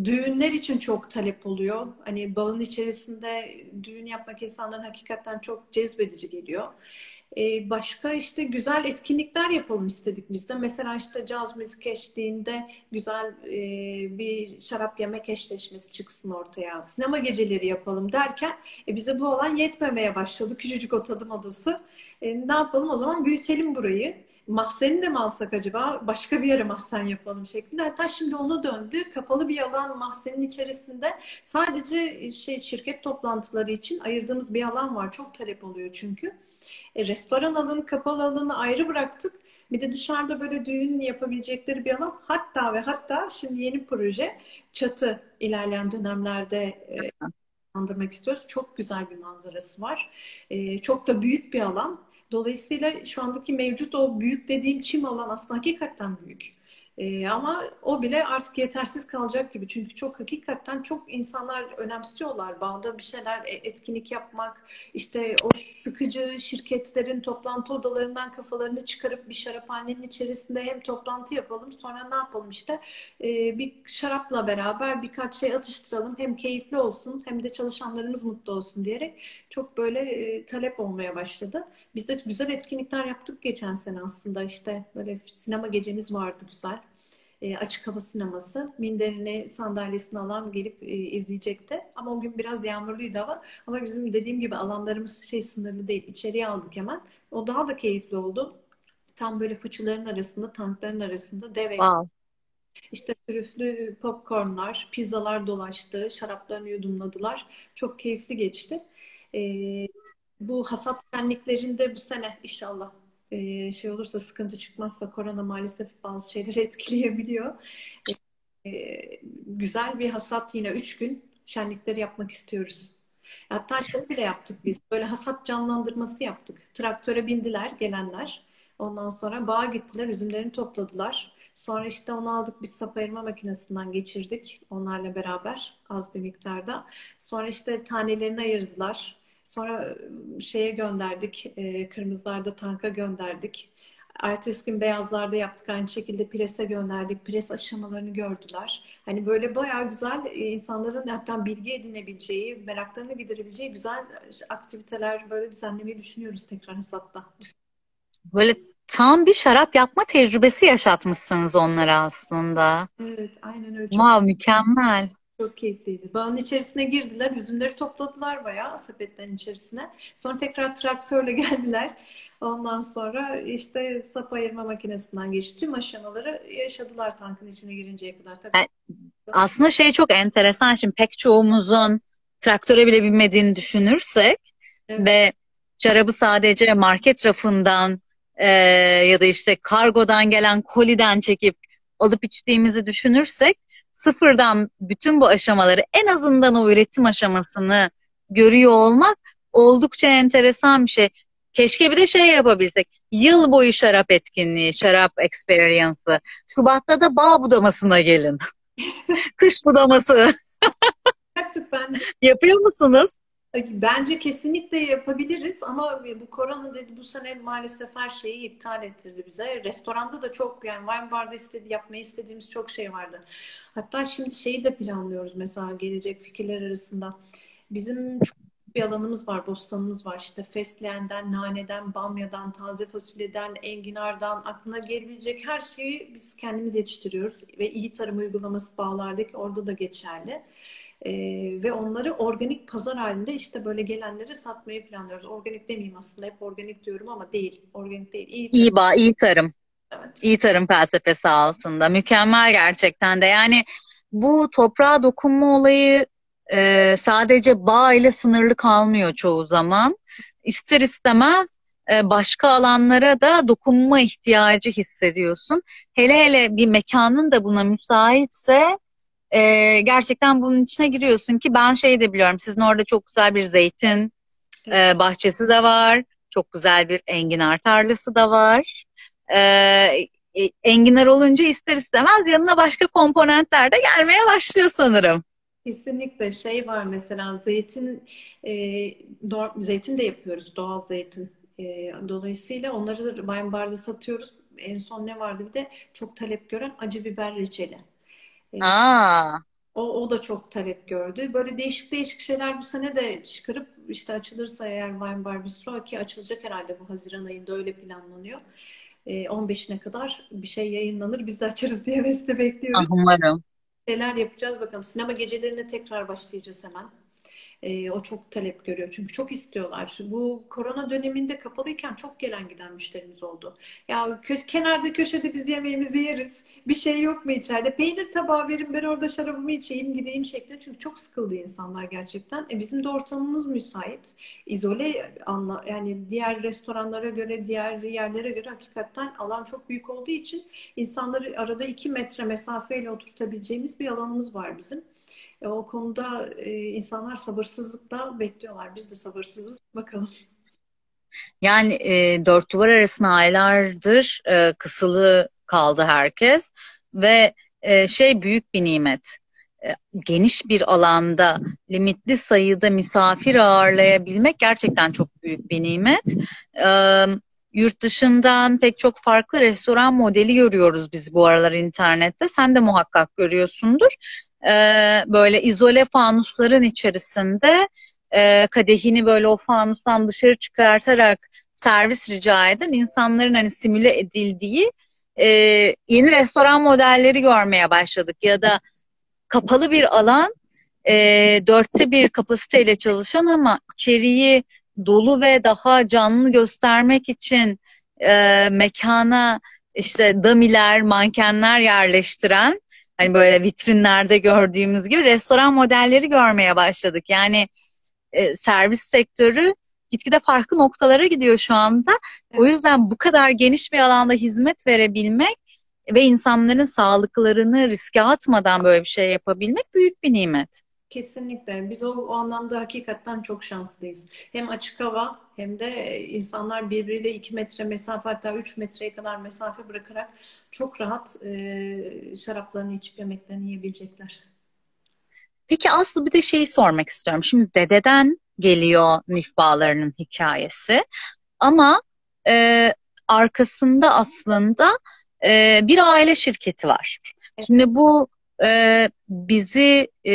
düğünler için çok talep oluyor. Hani bağın içerisinde düğün yapmak insanların hakikaten çok cezbedici geliyor. E, başka işte güzel etkinlikler yapalım istedik biz de. Mesela işte caz müzik eşliğinde güzel e, bir şarap yemek eşleşmesi çıksın ortaya. Sinema geceleri yapalım derken e, bize bu alan yetmemeye başladı. Küçücük o tadım odası. E, ne yapalım o zaman büyütelim burayı mahzeni de mi alsak acaba? Başka bir yere mahzen yapalım şeklinde. Hatta şimdi onu döndü. Kapalı bir alan mahzenin içerisinde sadece şey şirket toplantıları için ayırdığımız bir alan var. Çok talep oluyor çünkü. E, restoran alanı, kapalı alanı ayrı bıraktık. Bir de dışarıda böyle düğün yapabilecekleri bir alan. Hatta ve hatta şimdi yeni proje çatı ilerleyen dönemlerde e, andırmak istiyoruz. Çok güzel bir manzarası var. E, çok da büyük bir alan. Dolayısıyla şu andaki mevcut o büyük dediğim çim alan aslında hakikaten büyük. Ee, ama o bile artık yetersiz kalacak gibi. Çünkü çok hakikaten çok insanlar önemsiyorlar. Bağda bir şeyler e, etkinlik yapmak, işte o sıkıcı şirketlerin toplantı odalarından kafalarını çıkarıp bir şaraphanenin içerisinde hem toplantı yapalım sonra ne yapalım işte e, bir şarapla beraber birkaç şey atıştıralım. Hem keyifli olsun hem de çalışanlarımız mutlu olsun diyerek çok böyle e, talep olmaya başladı. Biz de güzel etkinlikler yaptık geçen sene aslında işte böyle sinema gecemiz vardı güzel. E, açık hava sineması. Minderini sandalyesini alan gelip e, izleyecekti. Ama o gün biraz yağmurluydu hava. Ama bizim dediğim gibi alanlarımız şey sınırlı değil. İçeriye aldık hemen. O daha da keyifli oldu. Tam böyle fıçıların arasında, tankların arasında dev wow. İşte trüflü popcornlar, pizzalar dolaştı, şaraplarını yudumladılar. Çok keyifli geçti. Ee, bu hasat şenliklerinde bu sene inşallah e, şey olursa sıkıntı çıkmazsa korona maalesef bazı şeyleri etkileyebiliyor. E, güzel bir hasat yine üç gün şenlikleri yapmak istiyoruz. Hatta şey bile yaptık biz. Böyle hasat canlandırması yaptık. Traktöre bindiler gelenler. Ondan sonra bağa gittiler, üzümlerini topladılar. Sonra işte onu aldık biz sap ayırma makinesinden geçirdik onlarla beraber az bir miktarda. Sonra işte tanelerini ayırdılar. Sonra şeye gönderdik, e, kırmızılarda tanka gönderdik. Ertesi gün beyazlarda yaptık aynı şekilde prese gönderdik. Pres aşamalarını gördüler. Hani böyle bayağı güzel insanların hatta bilgi edinebileceği, meraklarını giderebileceği güzel aktiviteler böyle düzenlemeyi düşünüyoruz tekrar Hasat'ta. Böyle tam bir şarap yapma tecrübesi yaşatmışsınız onlara aslında. Evet, aynen öyle. Wow, mükemmel. Çok keyifliydi. Bağın içerisine girdiler, üzümleri topladılar bayağı sepetlerin içerisine. Sonra tekrar traktörle geldiler. Ondan sonra işte sap ayırma makinesinden geçti. Tüm aşamaları yaşadılar tankın içine girinceye kadar. Tabii. Aslında şey çok enteresan. Şimdi pek çoğumuzun traktöre bile binmediğini düşünürsek evet. ve şarabı sadece market rafından e, ya da işte kargodan gelen koliden çekip alıp içtiğimizi düşünürsek sıfırdan bütün bu aşamaları en azından o üretim aşamasını görüyor olmak oldukça enteresan bir şey. Keşke bir de şey yapabilsek. Yıl boyu şarap etkinliği, şarap experience'ı. Şubat'ta da bağ budamasına gelin. Kış budaması. Yapıyor musunuz? Bence kesinlikle yapabiliriz ama bu korona dedi bu sene maalesef her şeyi iptal ettirdi bize. Restoranda da çok yani wine barda istedi, yapmayı istediğimiz çok şey vardı. Hatta şimdi şeyi de planlıyoruz mesela gelecek fikirler arasında. Bizim çok bir alanımız var, bostanımız var. İşte fesleğenden, naneden, bamyadan, taze fasulyeden, enginardan aklına gelebilecek her şeyi biz kendimiz yetiştiriyoruz. Ve iyi tarım uygulaması bağlardaki orada da geçerli. E, ve onları organik pazar halinde işte böyle gelenleri satmayı planlıyoruz. Organik demeyeyim aslında hep organik diyorum ama değil. Organik değil. İyi tarım. İyi, bağ, iyi tarım. Evet. İyi tarım felsefesi altında. Mükemmel gerçekten de. Yani bu toprağa dokunma olayı e, sadece bağ ile sınırlı kalmıyor çoğu zaman. İster istemez e, başka alanlara da dokunma ihtiyacı hissediyorsun. Hele hele bir mekanın da buna müsaitse e, gerçekten bunun içine giriyorsun ki ben şey de biliyorum. Sizin orada çok güzel bir zeytin e, bahçesi de var. Çok güzel bir enginar tarlası da var. E, e, enginar olunca ister istemez yanına başka komponentler de gelmeye başlıyor sanırım. Kesinlikle şey var mesela zeytin e, doğ, zeytin de yapıyoruz doğal zeytin. E, dolayısıyla onları wine barda satıyoruz. En son ne vardı bir de çok talep gören acı biber reçeli. E, Aa, o, o da çok talep gördü. Böyle değişik değişik şeyler bu sene de çıkarıp işte açılırsa eğer Wine Bar Bistro ki açılacak herhalde bu Haziran ayında öyle planlanıyor. E, 15'ine kadar bir şey yayınlanır. Biz de açarız diye ah, bekliyoruz. umarım. Neler yapacağız bakalım. Sinema gecelerine tekrar başlayacağız hemen. Ee, o çok talep görüyor çünkü çok istiyorlar. Bu korona döneminde kapalıyken çok gelen giden müşterimiz oldu. Ya kö- kenarda köşede biz yemeğimizi yeriz. Bir şey yok mu içeride? Peynir tabağı verin ben orada şarabımı içeyim gideyim şeklinde. Çünkü çok sıkıldı insanlar gerçekten. E, bizim de ortamımız müsait. İzole anla yani diğer restoranlara göre diğer yerlere göre hakikaten alan çok büyük olduğu için insanları arada iki metre mesafeyle oturtabileceğimiz bir alanımız var bizim. E, o konuda e, insanlar sabırsızlıkla bekliyorlar. Biz de sabırsızız. Bakalım. Yani e, dört duvar arasında aylardır e, kısılı kaldı herkes ve e, şey büyük bir nimet. E, geniş bir alanda limitli sayıda misafir ağırlayabilmek gerçekten çok büyük bir nimet. Yurt dışından pek çok farklı restoran modeli görüyoruz biz bu aralar internette. Sen de muhakkak görüyorsundur. E, böyle izole fanusların içerisinde e, kadehini böyle o fanustan dışarı çıkartarak servis rica eden insanların hani simüle edildiği e, yeni restoran modelleri görmeye başladık ya da kapalı bir alan e, dörtte bir kapasiteyle çalışan ama içeriği dolu ve daha canlı göstermek için e, mekana işte damiler, mankenler yerleştiren hani böyle vitrinlerde gördüğümüz gibi restoran modelleri görmeye başladık. Yani e, servis sektörü gitgide farklı noktalara gidiyor şu anda. O yüzden bu kadar geniş bir alanda hizmet verebilmek ve insanların sağlıklarını riske atmadan böyle bir şey yapabilmek büyük bir nimet. Kesinlikle. Biz o, o anlamda hakikaten çok şanslıyız. Hem açık hava hem de insanlar birbiriyle iki metre mesafe hatta üç metreye kadar mesafe bırakarak çok rahat e, şaraplarını içip yemeklerini yiyebilecekler. Peki Aslı bir de şeyi sormak istiyorum. Şimdi dededen geliyor Nif bağlarının hikayesi ama e, arkasında aslında e, bir aile şirketi var. Şimdi bu e, bizi e,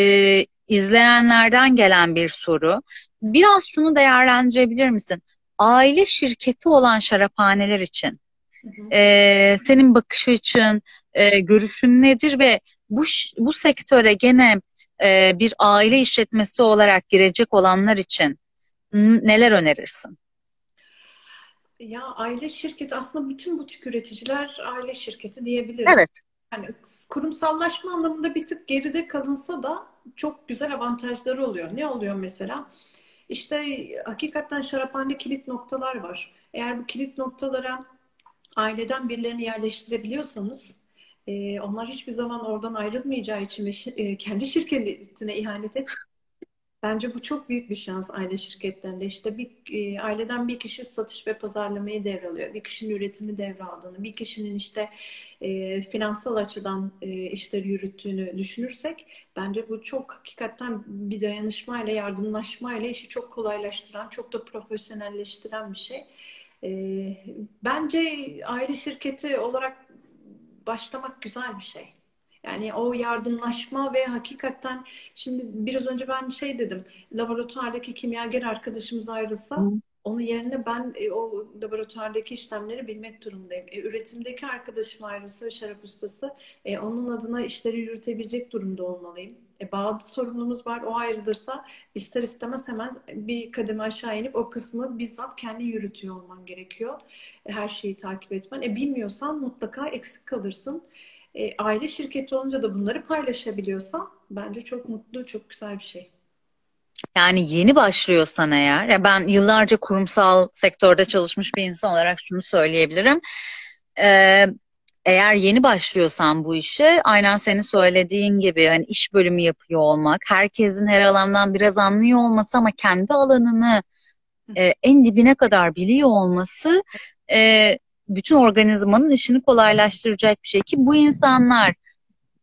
izleyenlerden gelen bir soru. Biraz şunu değerlendirebilir misin? Aile şirketi olan şaraphaneler için e, senin bakış açın, e, görüşün nedir ve bu bu sektöre gene e, bir aile işletmesi olarak girecek olanlar için neler önerirsin? Ya aile şirketi aslında bütün butik üreticiler aile şirketi diyebilirim. Evet. Yani kurumsallaşma anlamında bir tık geride kalınsa da çok güzel avantajları oluyor. Ne oluyor mesela? İşte hakikaten şaraphane kilit noktalar var. Eğer bu kilit noktalara aileden birilerini yerleştirebiliyorsanız onlar hiçbir zaman oradan ayrılmayacağı için ve kendi şirketine ihanet et. Bence bu çok büyük bir şans aile şirketlerinde. İşte bir e, aileden bir kişi satış ve pazarlamayı devralıyor. Bir kişinin üretimi devraldığını, bir kişinin işte e, finansal açıdan e, işleri yürüttüğünü düşünürsek bence bu çok hakikaten bir dayanışmayla, yardımlaşmayla işi çok kolaylaştıran, çok da profesyonelleştiren bir şey. E, bence aile şirketi olarak başlamak güzel bir şey. Yani o yardımlaşma ve hakikaten şimdi biraz önce ben şey dedim. Laboratuvardaki kimyager arkadaşımız ayrılsa Hı. onun yerine ben e, o laboratuvardaki işlemleri bilmek durumundayım. E, üretimdeki arkadaşım ayrılsa şarap ustası e, onun adına işleri yürütebilecek durumda olmalıyım. E, bazı sorunumuz var. O ayrılırsa ister istemez hemen bir kademe aşağı inip o kısmı bizzat kendi yürütüyor olman gerekiyor. E, her şeyi takip etmen. E, bilmiyorsan mutlaka eksik kalırsın. E, aile şirketi olunca da bunları paylaşabiliyorsan bence çok mutlu, çok güzel bir şey. Yani yeni başlıyorsan eğer, ya ben yıllarca kurumsal sektörde çalışmış bir insan olarak şunu söyleyebilirim. Ee, eğer yeni başlıyorsan bu işe aynen senin söylediğin gibi hani iş bölümü yapıyor olmak, herkesin her alandan biraz anlıyor olması ama kendi alanını e, en dibine kadar biliyor olması e, bütün organizmanın işini kolaylaştıracak bir şey ki bu insanlar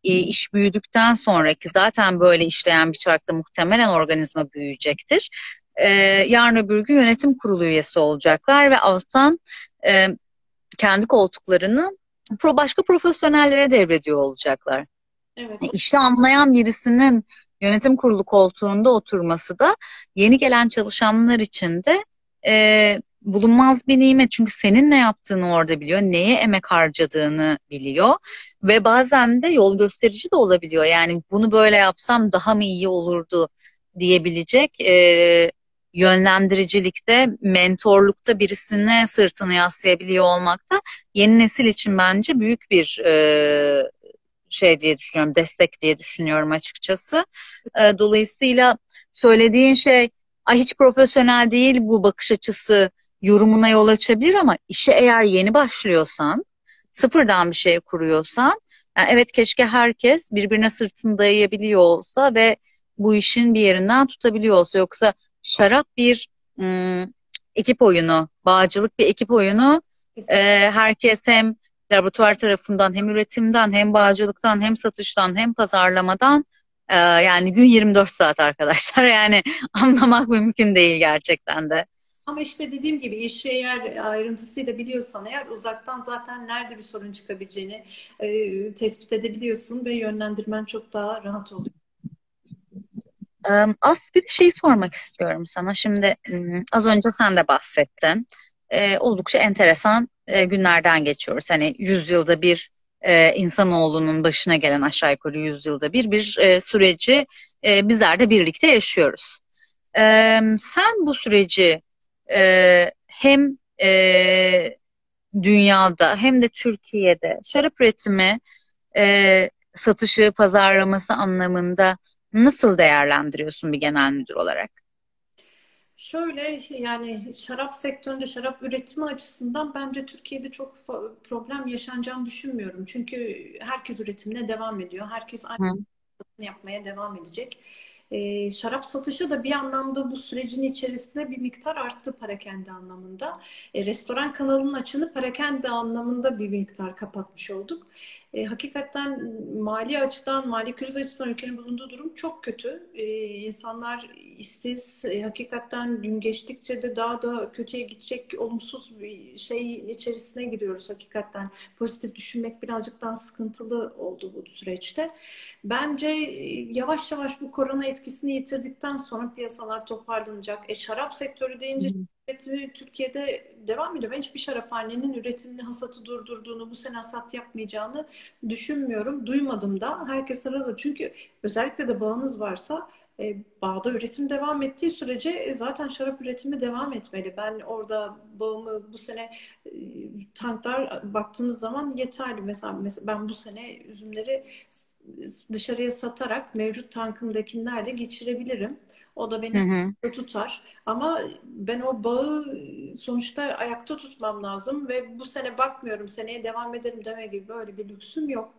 e, iş büyüdükten sonraki zaten böyle işleyen bir çarkta muhtemelen organizma büyüyecektir. E, yarın öbür gün yönetim kurulu üyesi olacaklar ve alttan e, kendi koltuklarını pro başka profesyonellere devrediyor olacaklar. Evet. İşi anlayan birisinin yönetim kurulu koltuğunda oturması da yeni gelen çalışanlar için de e, bulunmaz bir nimet. Çünkü senin ne yaptığını orada biliyor, neye emek harcadığını biliyor ve bazen de yol gösterici de olabiliyor. Yani bunu böyle yapsam daha mı iyi olurdu diyebilecek e, yönlendiricilikte, mentorlukta birisine sırtını yaslayabiliyor olmak da yeni nesil için bence büyük bir e, şey diye düşünüyorum, destek diye düşünüyorum açıkçası. E, dolayısıyla söylediğin şey Ay hiç profesyonel değil bu bakış açısı yorumuna yol açabilir ama işe eğer yeni başlıyorsan, sıfırdan bir şey kuruyorsan, yani evet keşke herkes birbirine sırtını dayayabiliyor olsa ve bu işin bir yerinden tutabiliyor olsa. Yoksa şarap bir ım, ekip oyunu, bağcılık bir ekip oyunu. E, herkes hem laboratuvar tarafından hem üretimden hem bağcılıktan hem satıştan hem pazarlamadan e, yani gün 24 saat arkadaşlar yani anlamak mümkün değil gerçekten de. Ama işte dediğim gibi işi eğer ayrıntısıyla biliyorsan eğer uzaktan zaten nerede bir sorun çıkabileceğini e, tespit edebiliyorsun ve yönlendirmen çok daha rahat oluyor. Az bir şey sormak istiyorum sana. Şimdi az önce sen de bahsettin. Ee, oldukça enteresan e, günlerden geçiyoruz. Hani yüzyılda bir e, insanoğlunun başına gelen aşağı yukarı yüzyılda bir bir e, süreci e, bizler de birlikte yaşıyoruz. E, sen bu süreci e, hem e, dünyada hem de Türkiye'de şarap üretimi, e, satışı, pazarlaması anlamında nasıl değerlendiriyorsun bir genel müdür olarak? Şöyle yani şarap sektöründe şarap üretimi açısından bence Türkiye'de çok problem yaşanacağını düşünmüyorum. Çünkü herkes üretimine devam ediyor. Herkes aynı yapmaya devam edecek. E, şarap satışı da bir anlamda bu sürecin içerisinde bir miktar arttı parakende anlamında. E, restoran kanalının açını parakende anlamında bir miktar kapatmış olduk. E, hakikaten mali açıdan, mali kriz açısından ülkenin bulunduğu durum çok kötü. E, insanlar işsiz, e, hakikaten gün geçtikçe de daha da kötüye gidecek olumsuz bir şey içerisine giriyoruz hakikaten. Pozitif düşünmek birazcık daha sıkıntılı oldu bu süreçte. Bence e, yavaş yavaş bu korona etkisini yitirdikten sonra piyasalar toparlanacak. E, şarap sektörü deyince üretimi Türkiye'de devam ediyor. Ben hiçbir şaraphanenin üretimini, hasatı durdurduğunu, bu sene hasat yapmayacağını düşünmüyorum. Duymadım da. Herkes aradı. Çünkü özellikle de bağınız varsa e, bağda üretim devam ettiği sürece e, zaten şarap üretimi devam etmeli. Ben orada bağımı bu sene e, tanklar baktığınız zaman yeterli. Mesela, mesela ben bu sene üzümleri dışarıya satarak mevcut tankımdakilerle geçirebilirim. O da beni hı hı. tutar. Ama ben o bağı sonuçta ayakta tutmam lazım ve bu sene bakmıyorum seneye devam ederim deme gibi böyle bir lüksüm yok.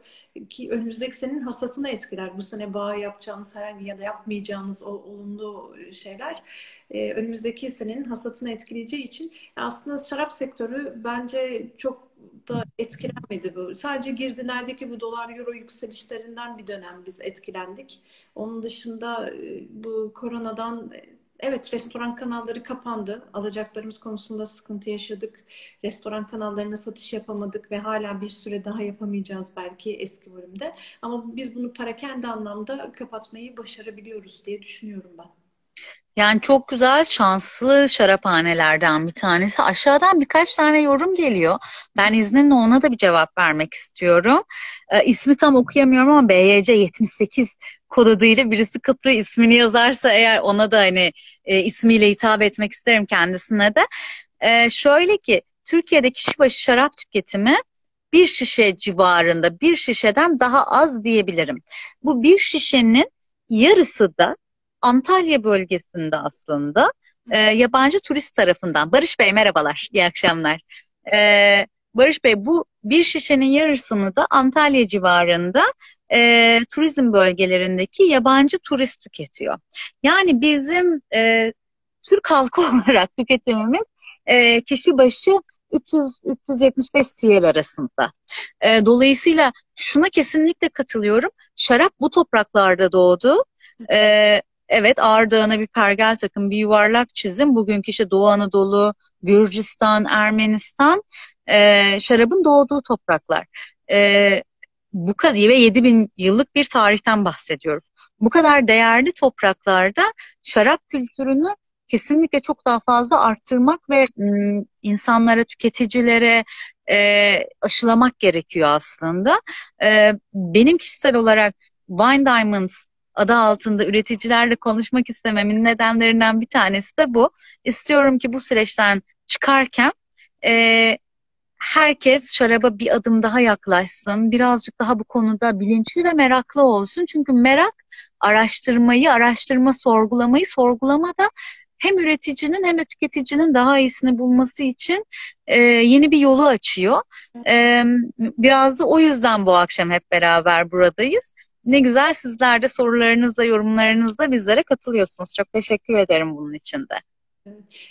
Ki önümüzdeki senin hasatını etkiler. Bu sene bağ yapacağınız herhangi ya da yapmayacağınız o olumlu şeyler e, önümüzdeki senenin hasatını etkileyeceği için aslında şarap sektörü bence çok da etkilenmedi bu. Sadece girdilerdeki bu dolar euro yükselişlerinden bir dönem biz etkilendik. Onun dışında e, bu koronadan e, evet restoran kanalları kapandı. Alacaklarımız konusunda sıkıntı yaşadık. Restoran kanallarına satış yapamadık ve hala bir süre daha yapamayacağız belki eski bölümde. Ama biz bunu para kendi anlamda kapatmayı başarabiliyoruz diye düşünüyorum ben. Yani çok güzel, şanslı şaraphanelerden bir tanesi. Aşağıdan birkaç tane yorum geliyor. Ben izninle ona da bir cevap vermek istiyorum. Ee, ismi tam okuyamıyorum ama BYC 78 kod adıyla birisi katılıyor. ismini yazarsa eğer ona da hani e, ismiyle hitap etmek isterim kendisine de. Ee, şöyle ki Türkiye'de kişi başı şarap tüketimi bir şişe civarında, bir şişeden daha az diyebilirim. Bu bir şişenin yarısı da Antalya bölgesinde aslında e, yabancı turist tarafından. Barış Bey merhabalar, iyi akşamlar. E, Barış Bey bu bir şişenin yarısını da Antalya civarında e, turizm bölgelerindeki yabancı turist tüketiyor. Yani bizim e, Türk halkı olarak tüketimimiz e, kişi başı 300-375 TL arasında. E, dolayısıyla şuna kesinlikle katılıyorum. Şarap bu topraklarda doğdu. E, evet Ağrı bir pergel takım, bir yuvarlak çizim. Bugünkü işte Doğu Anadolu, Gürcistan, Ermenistan e, şarabın doğduğu topraklar. E, bu kadar ve 7000 yıllık bir tarihten bahsediyoruz. Bu kadar değerli topraklarda şarap kültürünü kesinlikle çok daha fazla arttırmak ve insanlara, tüketicilere e, aşılamak gerekiyor aslında. E, benim kişisel olarak Wine Diamonds adı altında üreticilerle konuşmak istememin nedenlerinden bir tanesi de bu. İstiyorum ki bu süreçten çıkarken e, herkes şaraba bir adım daha yaklaşsın. Birazcık daha bu konuda bilinçli ve meraklı olsun. Çünkü merak araştırmayı, araştırma sorgulamayı, sorgulamada hem üreticinin hem de tüketicinin daha iyisini bulması için e, yeni bir yolu açıyor. E, biraz da o yüzden bu akşam hep beraber buradayız. Ne güzel sizler de sorularınızla, yorumlarınızla bizlere katılıyorsunuz. Çok teşekkür ederim bunun için de.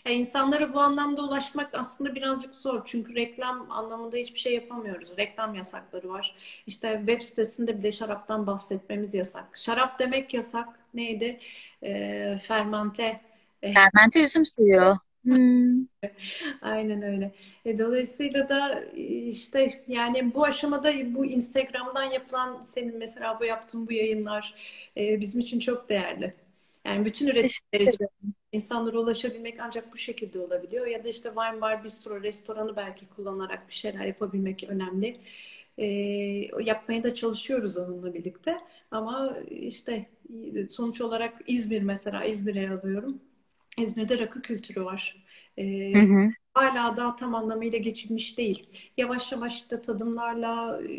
Yani insanlara bu anlamda ulaşmak aslında birazcık zor. Çünkü reklam anlamında hiçbir şey yapamıyoruz. Reklam yasakları var. İşte web sitesinde bir de şaraptan bahsetmemiz yasak. Şarap demek yasak. Neydi? E, fermente. Fermente üzüm suyu. Hmm. Aynen öyle. E, dolayısıyla da işte yani bu aşamada bu Instagram'dan yapılan senin mesela bu yaptığın bu yayınlar e, bizim için çok değerli. Yani bütün üreticiler için insanlara ulaşabilmek ancak bu şekilde olabiliyor. Ya da işte wine bar, bistro, restoranı belki kullanarak bir şeyler yapabilmek önemli. E, yapmaya da çalışıyoruz onunla birlikte. Ama işte sonuç olarak İzmir mesela İzmir'e alıyorum. İzmir'de rakı kültürü var. E, hı hı hala daha tam anlamıyla geçilmiş değil. Yavaş yavaş da tadımlarla e,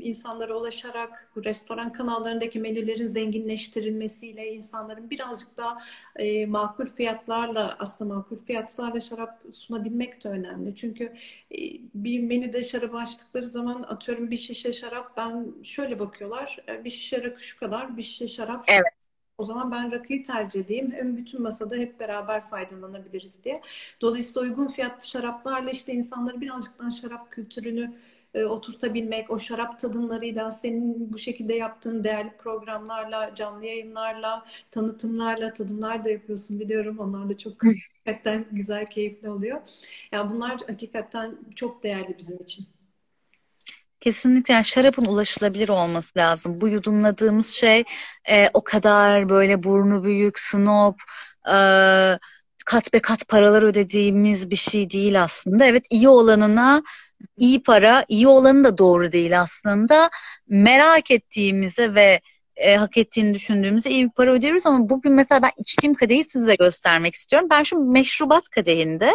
insanlara ulaşarak restoran kanallarındaki menülerin zenginleştirilmesiyle insanların birazcık daha e, makul fiyatlarla aslında makul fiyatlarla şarap sunabilmek de önemli. Çünkü e, bir menüde şarap açtıkları zaman atıyorum bir şişe şarap ben şöyle bakıyorlar e, bir şişe rakı şu kadar bir şişe şarap şu evet. O zaman ben rakıyı tercih edeyim. Hem bütün masada hep beraber faydalanabiliriz diye. Dolayısıyla uygun fiyatlı şaraplarla işte insanları birazcık daha şarap kültürünü e, oturtabilmek, o şarap tadımlarıyla, senin bu şekilde yaptığın değerli programlarla, canlı yayınlarla, tanıtımlarla, tadımlar da yapıyorsun biliyorum. Onlar da çok hakikaten güzel, keyifli oluyor. Ya yani bunlar hakikaten çok değerli bizim için. Kesinlikle yani şarabın ulaşılabilir olması lazım. Bu yudumladığımız şey e, o kadar böyle burnu büyük, snob, e, kat be kat paralar ödediğimiz bir şey değil aslında. Evet iyi olanına iyi para, iyi olanı da doğru değil aslında. Merak ettiğimize ve e, hak ettiğini düşündüğümüzde iyi bir para öderiz ama bugün mesela ben içtiğim kadehi size göstermek istiyorum. Ben şu meşrubat kadehinde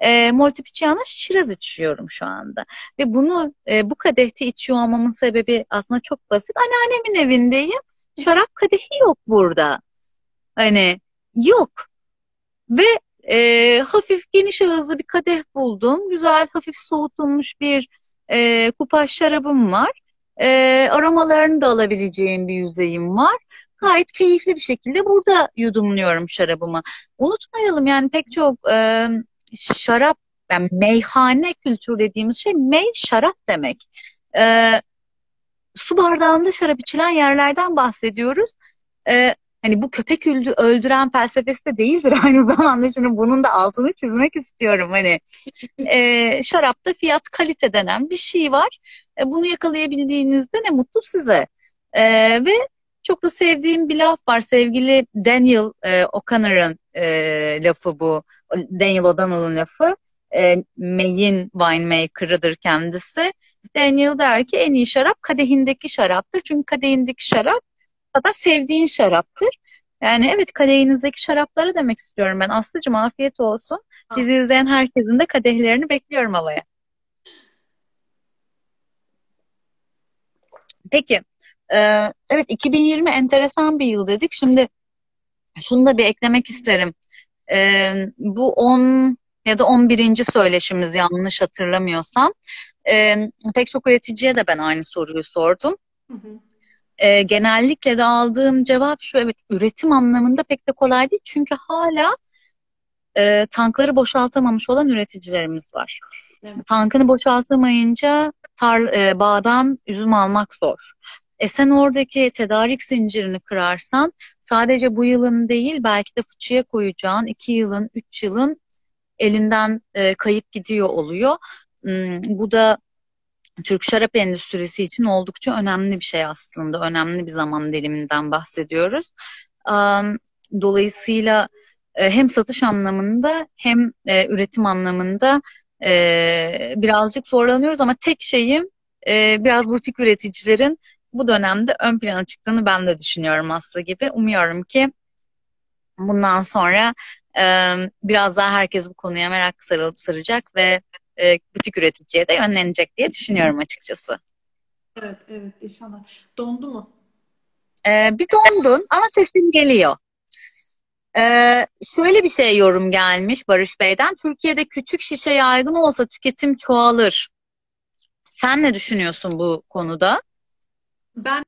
e, Montepulciano şiraz içiyorum şu anda. Ve bunu e, bu kadehte içiyor olmamın sebebi aslında çok basit. Anneannemin evindeyim. Şarap kadehi yok burada. Hani yok. Ve e, hafif geniş ağızlı bir kadeh buldum. Güzel hafif soğutulmuş bir e, kupaş şarabım var. E, aromalarını da alabileceğim bir yüzeyim var. Gayet keyifli bir şekilde burada yudumluyorum şarabımı. Unutmayalım yani pek çok e, şarap yani meyhane kültürü dediğimiz şey mey şarap demek. Ee, su bardağında şarap içilen yerlerden bahsediyoruz. Ee, hani bu köpek öldü, öldüren felsefesi de değildir aynı zamanda. Şimdi bunun da altını çizmek istiyorum. Hani e, şarapta fiyat kalite denen bir şey var. E, bunu yakalayabildiğinizde ne mutlu size. E, ve çok da sevdiğim bir laf var. Sevgili Daniel e, O'Connor'ın e, lafı bu. Daniel O'Donnell'ın lafı. E, May'in winemaker'ıdır kendisi. Daniel der ki en iyi şarap kadehindeki şaraptır. Çünkü kadehindeki şarap da sevdiğin şaraptır. Yani evet kadehinizdeki şarapları demek istiyorum ben. Aslıcığım afiyet olsun. Bizi izleyen herkesin de kadehlerini bekliyorum havaya. Peki. Ee, evet 2020 enteresan bir yıl dedik. Şimdi şunu da bir eklemek isterim. Ee, bu 10 ya da 11. söyleşimiz yanlış hatırlamıyorsam. e, pek çok üreticiye de ben aynı soruyu sordum. Hı hı. E, genellikle de aldığım cevap şu, evet üretim anlamında pek de kolay değil. Çünkü hala e, tankları boşaltamamış olan üreticilerimiz var. Evet. Tankını boşaltamayınca tar e, bağdan üzüm almak zor. E sen oradaki tedarik zincirini kırarsan sadece bu yılın değil belki de fıçıya koyacağın iki yılın, üç yılın elinden e, kayıp gidiyor oluyor. Hmm, bu da Türk şarap endüstrisi için oldukça önemli bir şey aslında. Önemli bir zaman diliminden bahsediyoruz. Um, dolayısıyla e, hem satış anlamında hem e, üretim anlamında e, birazcık zorlanıyoruz ama tek şeyim e, biraz butik üreticilerin bu dönemde ön plana çıktığını ben de düşünüyorum Aslı gibi. Umuyorum ki bundan sonra e, biraz daha herkes bu konuya merak sarıl, saracak ve e, butik üreticiye de yönlenecek diye düşünüyorum açıkçası. Evet, evet inşallah. Dondu mu? E, bir dondun ama sesin geliyor. E, şöyle bir şey yorum gelmiş Barış Bey'den. Türkiye'de küçük şişe yaygın olsa tüketim çoğalır. Sen ne düşünüyorsun bu konuda? Ben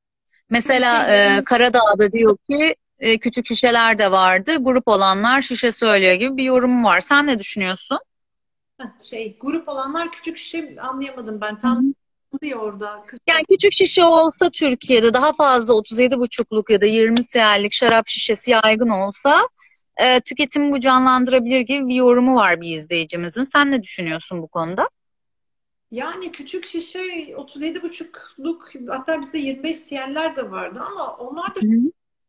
Mesela e, Karadağ'da diyor ki e, küçük şişeler de vardı. Grup olanlar şişe söylüyor gibi bir yorum var. Sen ne düşünüyorsun? Şey grup olanlar küçük şey anlayamadım ben. Tam diyor orada. Yani küçük şişe olsa Türkiye'de daha fazla 37,5'luk ya da 20 cl'lik şarap şişesi yaygın olsa e, tüketimi bu canlandırabilir gibi bir yorumu var bir izleyicimizin. Sen ne düşünüyorsun bu konuda? Yani küçük şişe 37,5'luk hatta bizde 25 siyeller de vardı ama onlar da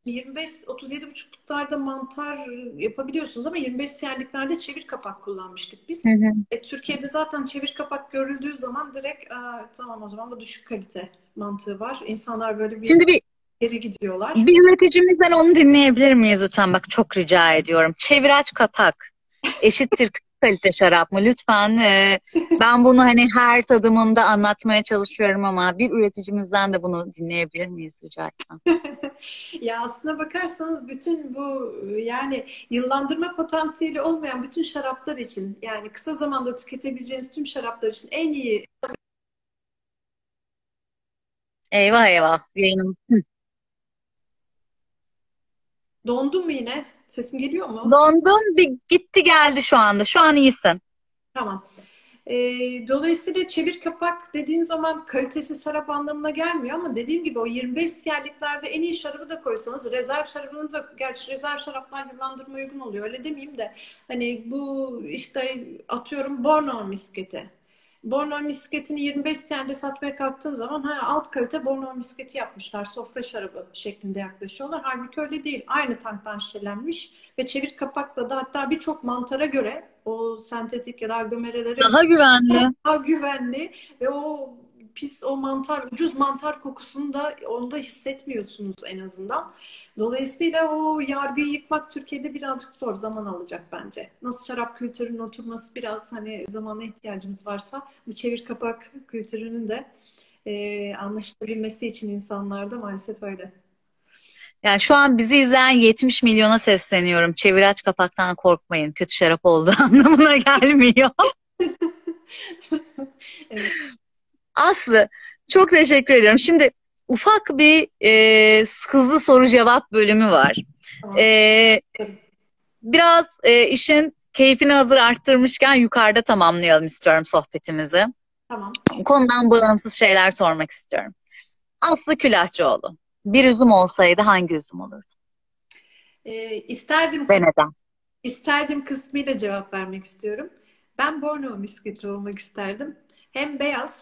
25 37,5'luklarda mantar yapabiliyorsunuz ama 25 siyerliklerde çevir kapak kullanmıştık biz. Hı hı. E, Türkiye'de zaten çevir kapak görüldüğü zaman direkt "Aa, tamam o zaman bu düşük kalite mantığı var. İnsanlar böyle bir Şimdi bir geri gidiyorlar. Bir üreticimizden onu dinleyebilir miyiz lütfen? Bak çok rica ediyorum. Çeviraç kapak eşittir kalite şarap mı? Lütfen e, ben bunu hani her tadımımda anlatmaya çalışıyorum ama bir üreticimizden de bunu dinleyebilir miyiz rica etsem? Ya aslına bakarsanız bütün bu yani yıllandırma potansiyeli olmayan bütün şaraplar için yani kısa zamanda tüketebileceğiniz tüm şaraplar için en iyi Eyvah eyvah yayınım. Dondu mu yine? Sesim geliyor mu? Dondun bir gitti geldi şu anda. Şu an iyisin. Tamam. Ee, dolayısıyla çevir kapak dediğin zaman kalitesi şarap anlamına gelmiyor ama dediğim gibi o 25 siyerliklerde en iyi şarabı da koysanız rezerv şarabınız da gerçi rezerv şaraplar yıllandırma uygun oluyor öyle demeyeyim de hani bu işte atıyorum Borneo misketi. Borneo misketini 25 siyerde satmaya kalktığım zaman ha, alt kalite Borneo misketi yapmışlar. Sofra şarabı şeklinde yaklaşıyorlar. Halbuki öyle değil. Aynı tanktan şişelenmiş ve çevir kapakla da hatta birçok mantara göre o sentetik ya da aglomereleri Daha güvenli. daha güvenli ve o pis o mantar ucuz mantar kokusunu da onda hissetmiyorsunuz en azından. Dolayısıyla o yargıyı yıkmak Türkiye'de birazcık zor zaman alacak bence. Nasıl şarap kültürünün oturması biraz hani zamana ihtiyacımız varsa bu çevir kapak kültürünün de e, anlaşılabilmesi için insanlarda maalesef öyle. Yani şu an bizi izleyen 70 milyona sesleniyorum. Çeviraç kapaktan korkmayın. Kötü şarap olduğu anlamına gelmiyor. Evet. Aslı çok teşekkür ediyorum. Şimdi ufak bir e, hızlı soru cevap bölümü var. E, biraz e, işin keyfini hazır arttırmışken yukarıda tamamlayalım istiyorum sohbetimizi. Tamam. Konudan bağımsız şeyler sormak istiyorum. Aslı Külahçıoğlu. Bir üzüm olsaydı hangi üzüm olurdu? E, isterdim Ve neden? İsterdim kısmıyla cevap vermek istiyorum. Ben Borneo misketi olmak isterdim. Hem beyaz,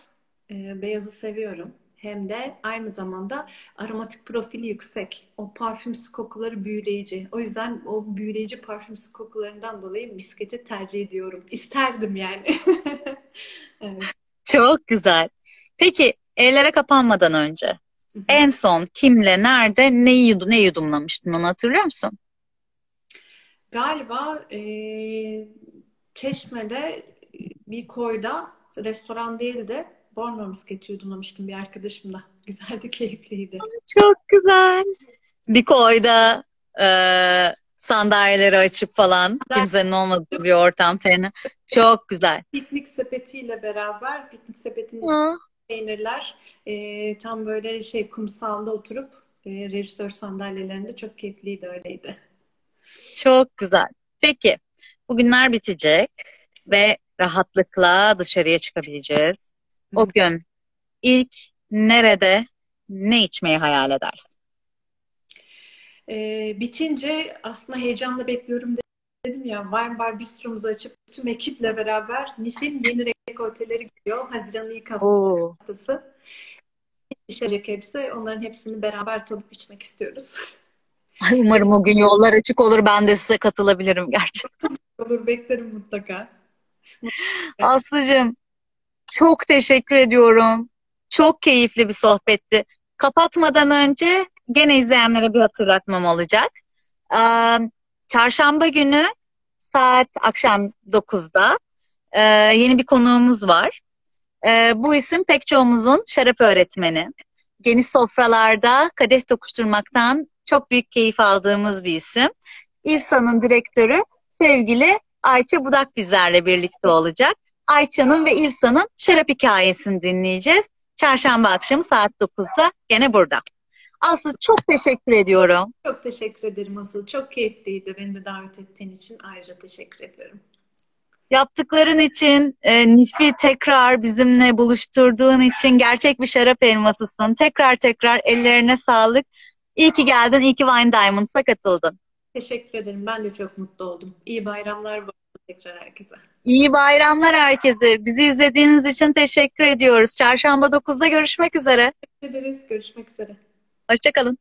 e, beyazı seviyorum. Hem de aynı zamanda aromatik profili yüksek. O parfümsüz kokuları büyüleyici. O yüzden o büyüleyici parfümsüz kokularından dolayı misketi tercih ediyorum. İsterdim yani. Evet. Çok güzel. Peki ellere kapanmadan önce Hı hı. en son kimle, nerede, neyi yudu, ne yudumlamıştın onu hatırlıyor musun? Galiba e, Çeşme'de bir koyda restoran değil Borneo misketi yudumlamıştım bir arkadaşımla. Güzeldi, keyifliydi. Çok güzel. Bir koyda e, Sandalyeleri açıp falan kimsenin olmadığı bir ortam terini. Çok güzel. Piknik sepetiyle beraber piknik sepetinin peynirler e, tam böyle şey kumsalda oturup e, rejisör sandalyelerinde çok keyifliydi öyleydi. çok güzel. Peki, bugünler bitecek ve rahatlıkla dışarıya çıkabileceğiz. O gün ilk nerede ne içmeyi hayal edersin? E, bitince aslında heyecanla bekliyorum dedim ya Wine Bar Bistro'muzu açıp tüm ekiple beraber Nif'in yeni rekolteleri geliyor. Haziran'ın ilk Oo. haftası. İşecek hepsi. Onların hepsini beraber tadıp içmek istiyoruz. Ay, umarım o gün yollar açık olur. Ben de size katılabilirim gerçekten. Olur beklerim mutlaka. Aslıcığım, çok teşekkür ediyorum. Çok keyifli bir sohbetti. Kapatmadan önce gene izleyenlere bir hatırlatmam olacak. Çarşamba günü saat akşam 9'da e, yeni bir konuğumuz var. E, bu isim pek çoğumuzun şarap öğretmeni. Geniş sofralarda kadeh tokuşturmaktan çok büyük keyif aldığımız bir isim. İlsa'nın direktörü sevgili Ayça Budak bizlerle birlikte olacak. Ayça'nın ve İlsa'nın şarap hikayesini dinleyeceğiz. Çarşamba akşamı saat 9'da gene burada. Aslı çok teşekkür ediyorum. Çok teşekkür ederim Asıl. Çok keyifliydi. Beni de davet ettiğin için ayrıca teşekkür ediyorum. Yaptıkların için, e, Nif'i tekrar bizimle buluşturduğun için gerçek bir şarap elmasısın. Tekrar tekrar ellerine sağlık. İyi ki geldin, iyi ki Wine Diamonds'a katıldın. Teşekkür ederim. Ben de çok mutlu oldum. İyi bayramlar bu tekrar herkese. İyi bayramlar herkese. Bizi izlediğiniz için teşekkür ediyoruz. Çarşamba 9'da görüşmek üzere. Teşekkür ederiz. Görüşmek üzere. Hoşçakalın.